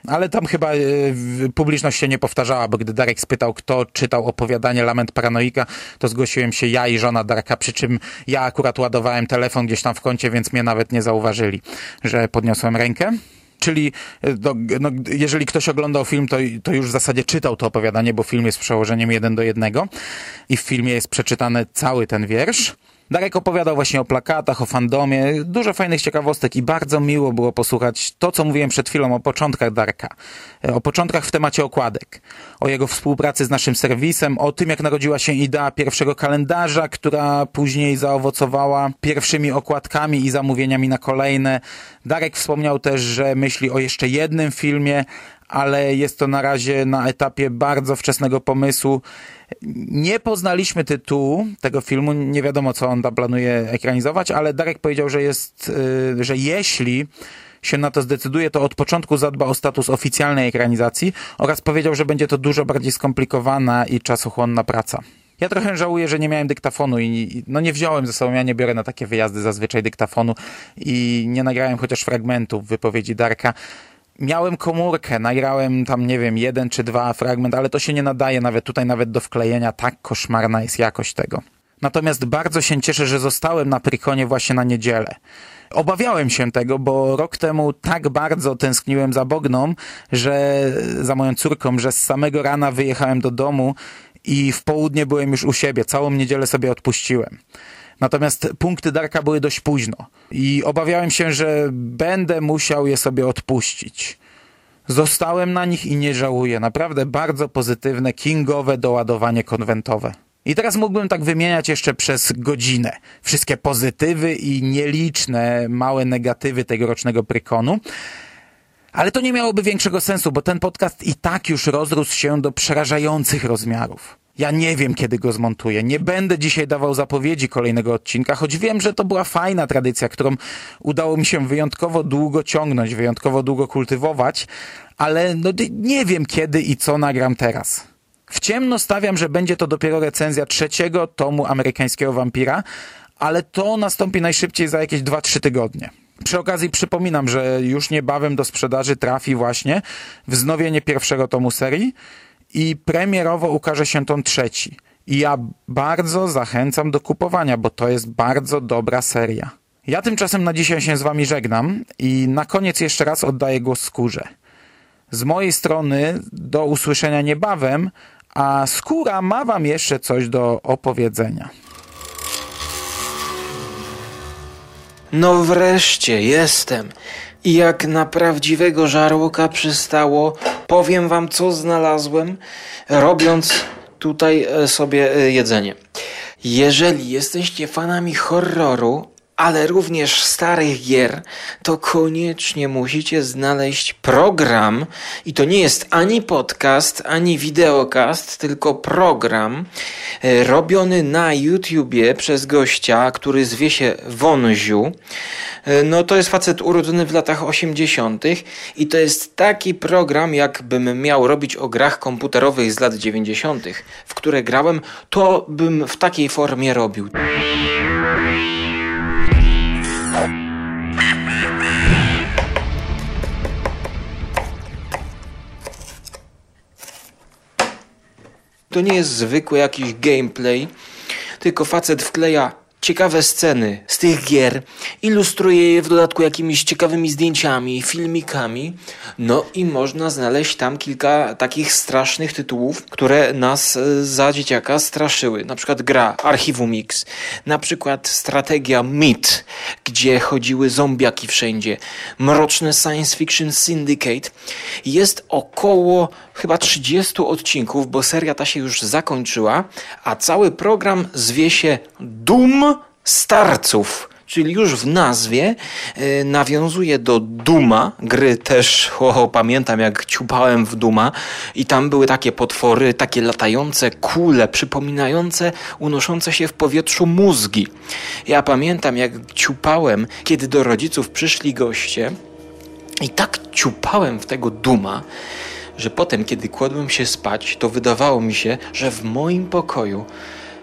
Ale tam chyba y, publiczność się nie powtarzała, bo gdy Darek spytał, kto czytał opowiadanie Lament Paranoika, to zgłosiłem się ja i żona Darka, przy czym ja akurat ładowałem telefon gdzieś tam w kącie, więc mnie nawet nie zauważyli, że podniosłem rękę. Czyli no, no, jeżeli ktoś oglądał film, to, to już w zasadzie czytał to opowiadanie, bo film jest przełożeniem jeden do jednego i w filmie jest przeczytany cały ten wiersz. Darek opowiadał właśnie o plakatach, o fandomie, dużo fajnych ciekawostek i bardzo miło było posłuchać to, co mówiłem przed chwilą o początkach Darka, o początkach w temacie okładek, o jego współpracy z naszym serwisem, o tym, jak narodziła się idea pierwszego kalendarza, która później zaowocowała pierwszymi okładkami i zamówieniami na kolejne. Darek wspomniał też, że myśli o jeszcze jednym filmie, ale jest to na razie na etapie bardzo wczesnego pomysłu. Nie poznaliśmy tytułu tego filmu, nie wiadomo co on tam planuje ekranizować, ale Darek powiedział, że jest, y, że jeśli się na to zdecyduje, to od początku zadba o status oficjalnej ekranizacji oraz powiedział, że będzie to dużo bardziej skomplikowana i czasochłonna praca. Ja trochę żałuję, że nie miałem dyktafonu i no nie wziąłem ze sobą, ja nie biorę na takie wyjazdy zazwyczaj dyktafonu i nie nagrałem chociaż fragmentów wypowiedzi Darka miałem komórkę, nagrałem tam, nie wiem, jeden czy dwa fragment, ale to się nie nadaje nawet tutaj, nawet do wklejenia. Tak koszmarna jest jakość tego. Natomiast bardzo się cieszę, że zostałem na Prykonie właśnie na niedzielę. Obawiałem się tego, bo rok temu tak bardzo tęskniłem za Bogną, że za moją córką, że z samego rana wyjechałem do domu i w południe byłem już u siebie. Całą niedzielę sobie odpuściłem. Natomiast punkty Darka były dość późno i obawiałem się, że będę musiał je sobie odpuścić. Zostałem na nich i nie żałuję. Naprawdę bardzo pozytywne, kingowe doładowanie konwentowe. I teraz mógłbym tak wymieniać jeszcze przez godzinę wszystkie pozytywy i nieliczne małe negatywy tegorocznego prykonu. Ale to nie miałoby większego sensu, bo ten podcast i tak już rozrósł się do przerażających rozmiarów. Ja nie wiem, kiedy go zmontuję. Nie będę dzisiaj dawał zapowiedzi kolejnego odcinka, choć wiem, że to była fajna tradycja, którą udało mi się wyjątkowo długo ciągnąć, wyjątkowo długo kultywować, ale no, nie wiem kiedy i co nagram teraz. W ciemno stawiam, że będzie to dopiero recenzja trzeciego tomu amerykańskiego wampira, ale to nastąpi najszybciej za jakieś 2-3 tygodnie. Przy okazji przypominam, że już niebawem do sprzedaży trafi właśnie wznowienie pierwszego tomu serii i premierowo ukaże się ton trzeci. I ja bardzo zachęcam do kupowania, bo to jest bardzo dobra seria. Ja tymczasem na dzisiaj się z wami żegnam i na koniec jeszcze raz oddaję głos skórze. Z mojej strony do usłyszenia niebawem, a skóra ma wam jeszcze coś do opowiedzenia. No wreszcie jestem. I jak na prawdziwego żarłoka przystało, powiem wam co znalazłem, robiąc tutaj e, sobie e, jedzenie. Jeżeli jesteście fanami horroru, ale również starych gier, to koniecznie musicie znaleźć program i to nie jest ani podcast, ani wideokast, tylko program e, robiony na YouTubie przez gościa, który zwie się Wonziu. E, no to jest facet urodzony w latach 80. i to jest taki program, jakbym miał robić o grach komputerowych z lat 90., w które grałem, to bym w takiej formie robił. To nie jest zwykły jakiś gameplay, tylko facet wkleja ciekawe sceny z tych gier, ilustruje je w dodatku jakimiś ciekawymi zdjęciami, filmikami, no i można znaleźć tam kilka takich strasznych tytułów, które nas e, za dzieciaka straszyły. Na przykład gra Archiwum X, na przykład strategia Myth, gdzie chodziły zombiaki wszędzie, mroczne science fiction Syndicate. Jest około chyba 30 odcinków, bo seria ta się już zakończyła, a cały program zwie się Doom Starców. Czyli już w nazwie y, nawiązuje do Duma, gry też, o, pamiętam jak ciupałem w Duma i tam były takie potwory, takie latające kule, przypominające unoszące się w powietrzu mózgi. Ja pamiętam jak ciupałem, kiedy do rodziców przyszli goście i tak ciupałem w tego Duma, że potem, kiedy kładłem się spać, to wydawało mi się, że w moim pokoju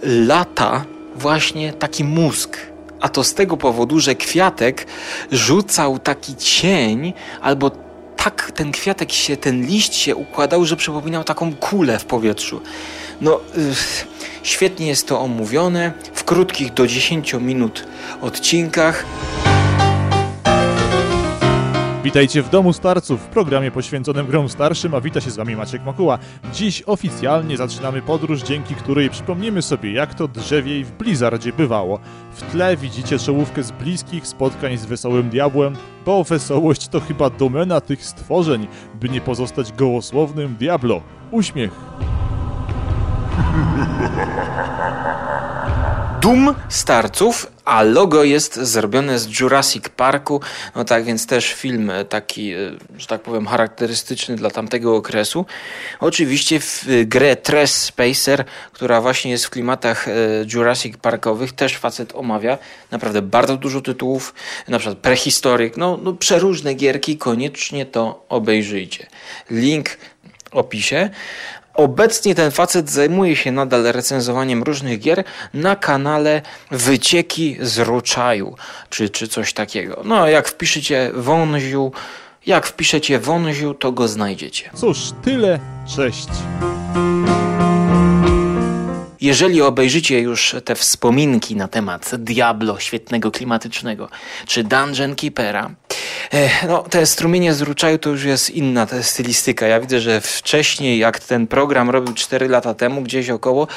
lata właśnie taki mózg. A to z tego powodu, że kwiatek rzucał taki cień, albo tak ten kwiatek się, ten liść się układał, że przypominał taką kulę w powietrzu. No, świetnie jest to omówione w krótkich do 10 minut odcinkach. Witajcie w Domu Starców, w programie poświęconym grom starszym, a wita się z Wami Maciek Makuła. Dziś oficjalnie zaczynamy podróż, dzięki której przypomnimy sobie, jak to drzewiej w Blizzardzie bywało. W tle widzicie czołówkę z bliskich spotkań z Wesołym Diabłem, bo wesołość to chyba domena tych stworzeń, by nie pozostać gołosłownym Diablo. Uśmiech. Dum Starców, a logo jest zrobione z Jurassic Parku, no tak więc też film taki, że tak powiem, charakterystyczny dla tamtego okresu. Oczywiście w grę Tress Spacer, która właśnie jest w klimatach Jurassic Parkowych, też facet omawia naprawdę bardzo dużo tytułów, na przykład Prehistoryk, no, no przeróżne gierki, koniecznie to obejrzyjcie. Link opisie. Obecnie ten facet zajmuje się nadal recenzowaniem różnych gier na kanale Wycieki z Ruczaju, czy, czy coś takiego. No, jak wpiszecie Wąziu, Jak wpiszecie Wąziu, to go znajdziecie. Cóż, tyle, cześć. Jeżeli obejrzycie już te wspominki na temat Diablo świetnego klimatycznego, czy Dungeon Keepera, e, no te strumienie z Ruczaju to już jest inna stylistyka. Ja widzę, że wcześniej, jak ten program robił 4 lata temu, gdzieś około,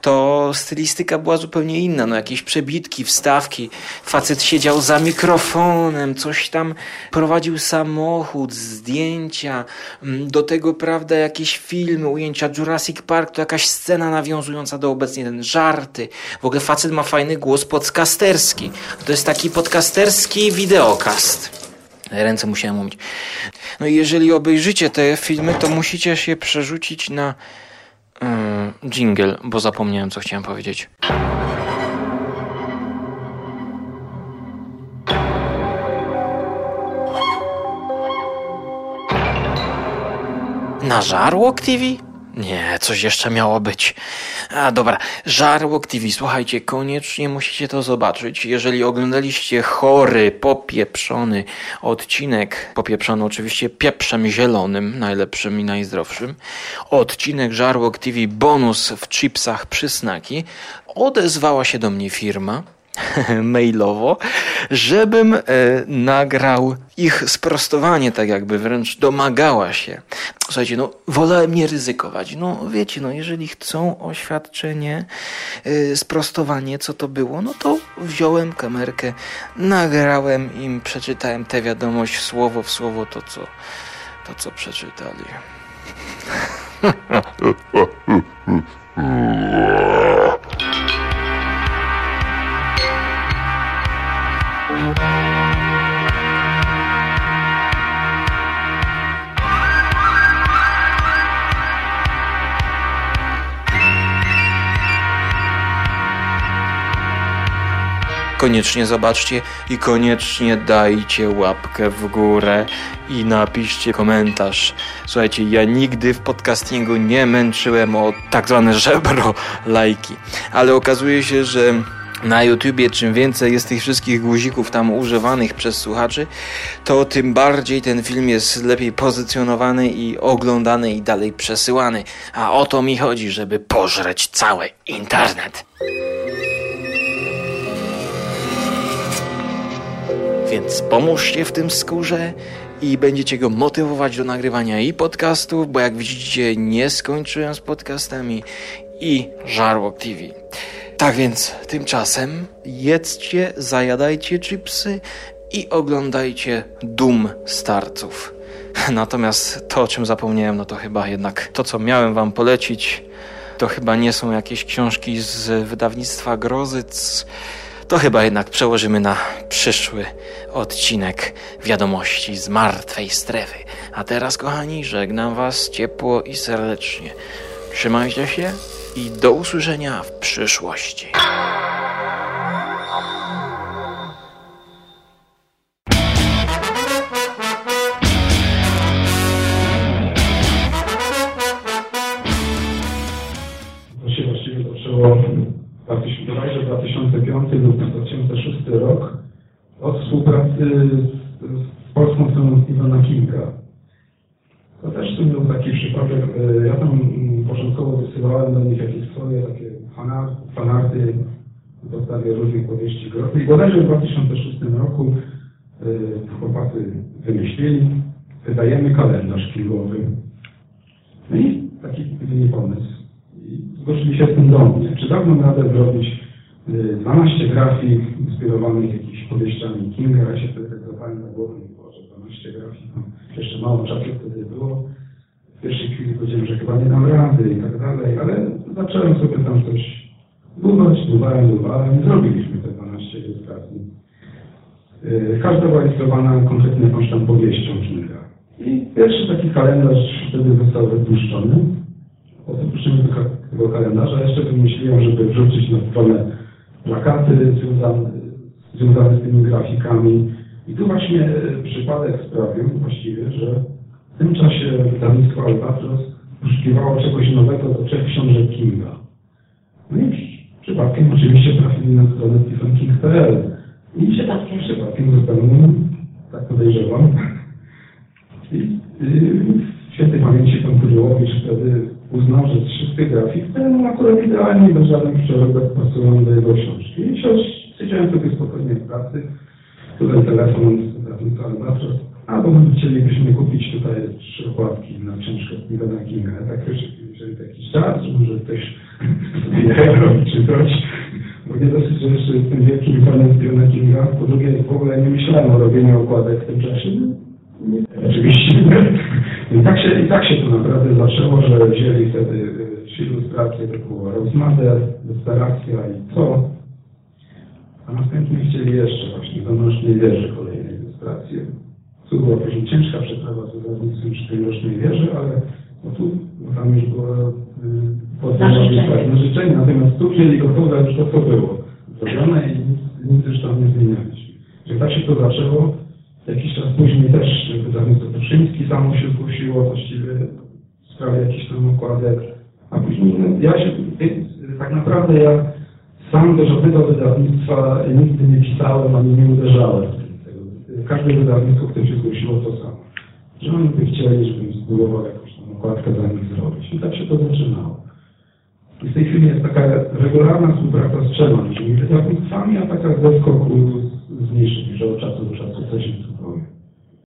to stylistyka była zupełnie inna. No jakieś przebitki, wstawki, facet siedział za mikrofonem, coś tam prowadził samochód, zdjęcia, mm, do tego, prawda, jakieś filmy, ujęcia Jurassic Park, to jakaś scena nawiązująca do obecnie ten żarty. W ogóle facet ma fajny głos podcasterski. To jest taki podcasterski wideokast. Ręce musiałem umyć. No i jeżeli obejrzycie te filmy, to musicie się przerzucić na mm, jingle, bo zapomniałem, co chciałem powiedzieć. Na Żarłok TV? Nie, coś jeszcze miało być. A dobra, Żarłok TV, słuchajcie, koniecznie musicie to zobaczyć. Jeżeli oglądaliście chory, popieprzony odcinek, popieprzony oczywiście pieprzem zielonym, najlepszym i najzdrowszym, odcinek Żarłok TV bonus w chipsach przysnaki, odezwała się do mnie firma, mailowo, żebym e, nagrał ich sprostowanie, tak jakby wręcz domagała się. Słuchajcie, no wolałem nie ryzykować. No wiecie, no jeżeli chcą oświadczenie, e, sprostowanie, co to było, no to wziąłem kamerkę, nagrałem im, przeczytałem tę wiadomość słowo w słowo, to co, to co przeczytali. Koniecznie zobaczcie i koniecznie dajcie łapkę w górę i napiszcie komentarz. Słuchajcie, ja nigdy w podcastingu nie męczyłem o tak zwane żebro lajki, ale okazuje się, że na YouTubie czym więcej jest tych wszystkich guzików tam używanych przez słuchaczy, to tym bardziej ten film jest lepiej pozycjonowany i oglądany i dalej przesyłany. A o to mi chodzi, żeby pożreć cały internet. Więc pomóżcie w tym skórze i będziecie go motywować do nagrywania i podcastów, bo jak widzicie nie skończyłem z podcastami i Żarłok TV. Tak więc tymczasem jedzcie, zajadajcie chipsy i oglądajcie Dum Starców. Natomiast to, o czym zapomniałem, no to chyba jednak to, co miałem wam polecić, to chyba nie są jakieś książki z wydawnictwa Grozyc, to chyba jednak przełożymy na przyszły odcinek wiadomości z martwej strefy. A teraz, kochani, żegnam Was ciepło i serdecznie. Trzymajcie się i do usłyszenia w przyszłości. Się właściwie bodajże 2005 lub 2006 rok od współpracy z, z polską stroną Stephena Kinga. To też w był taki przypadek, e, ja tam początkowo wysyłałem do nich jakieś swoje takie fanar- fanarty na podstawie różnych powieści grozy i bodajże w 2006 roku e, chłopacy wymyślili, wydajemy kalendarz kingowy. No i taki gdyby pomysł. Zgłosili się z tym do mnie. Czy dałbym radę zrobić y, 12 grafik inspirowanych jakimiś powieściami Kinga? Ja się wtedy tak zapałem na głowę i Boże, 12 grafik. No, jeszcze mało czasu wtedy było. W pierwszej chwili powiedziałem, że chyba nie dam rady i tak dalej, ale zacząłem sobie tam coś dłubać, dłubałem, dłubałem i zrobiliśmy te 12 ilustracji. Y, Każda była ilustrowana konkretnie jakąś tam powieścią Kinga. I pierwszy taki kalendarz wtedy został wypuszczony. Po wypuszczeniu tego, tego kalendarza jeszcze wymyśliłem, żeby wrzucić na stronę plakaty związane, związane z tymi grafikami. I tu właśnie e, przypadek sprawił właściwie, że w tym czasie wydawnictwo Albatros poszukiwało czegoś nowego do trzech książek Kinga. No i przypadkiem oczywiście trafili na stronę stephenking.pl i się takim przypadkiem zupełnie, tak podejrzewam, I yy, świętej pamięci pan Kuryłowicz wtedy uznał, że czysty grafik ten akurat idealnie, bez żadnych przeróbek pasują do jego książki. I siąść, siedziałem sobie spokojnie w pracy, tutaj telefon z wydawnictwa Albatros, albo chcielibyśmy kupić tutaj trzy okładki na książkę Stephena Kinga. Ja tak już, jeżeli jakiś czas, że może ktoś sobie robi czy coś, bo nie dosyć, że jeszcze jestem wielkim fanem Stephena Kinga, po drugie w ogóle nie myślałem o robieniu okładek w tym czasie. Oczywiście. I tak, się, I tak się to naprawdę zaczęło, że wzięli wtedy y, ilustracje, to było Desperacja i co. A następnie chcieli jeszcze właśnie do Nocznej Wieży kolejne ilustracje. Tu była później ciężka przeprawa z wydawnictwem przy tej Nocznej Wieży, ale no tu bo tam już było y, tak, na życzenie. Natomiast tu wzięli gotowe już to, co było zrobione i nic, nic już tam nie zmienialiśmy. Że tak się to zaczęło. Jakiś czas później też wydawnictwo Tuszyński samo się zgłosiło właściwie w sprawie jakichś tam okładek. A później no, ja się, tak naprawdę ja sam do żadnego wydawnictwa nigdy nie pisałem ani nie uderzałem. Każde wydawnictwo, które się zgłosiło, to samo. Że oni by chcieli, żebym spróbował jakąś tam okładkę dla nich zrobić. I tak się to zaczynało. I w tej chwili jest taka regularna współpraca z trzema, czyli wydawnictwami, a taka ze skoku zmniejszyć, że od czasu do czasu coś im sugeruje.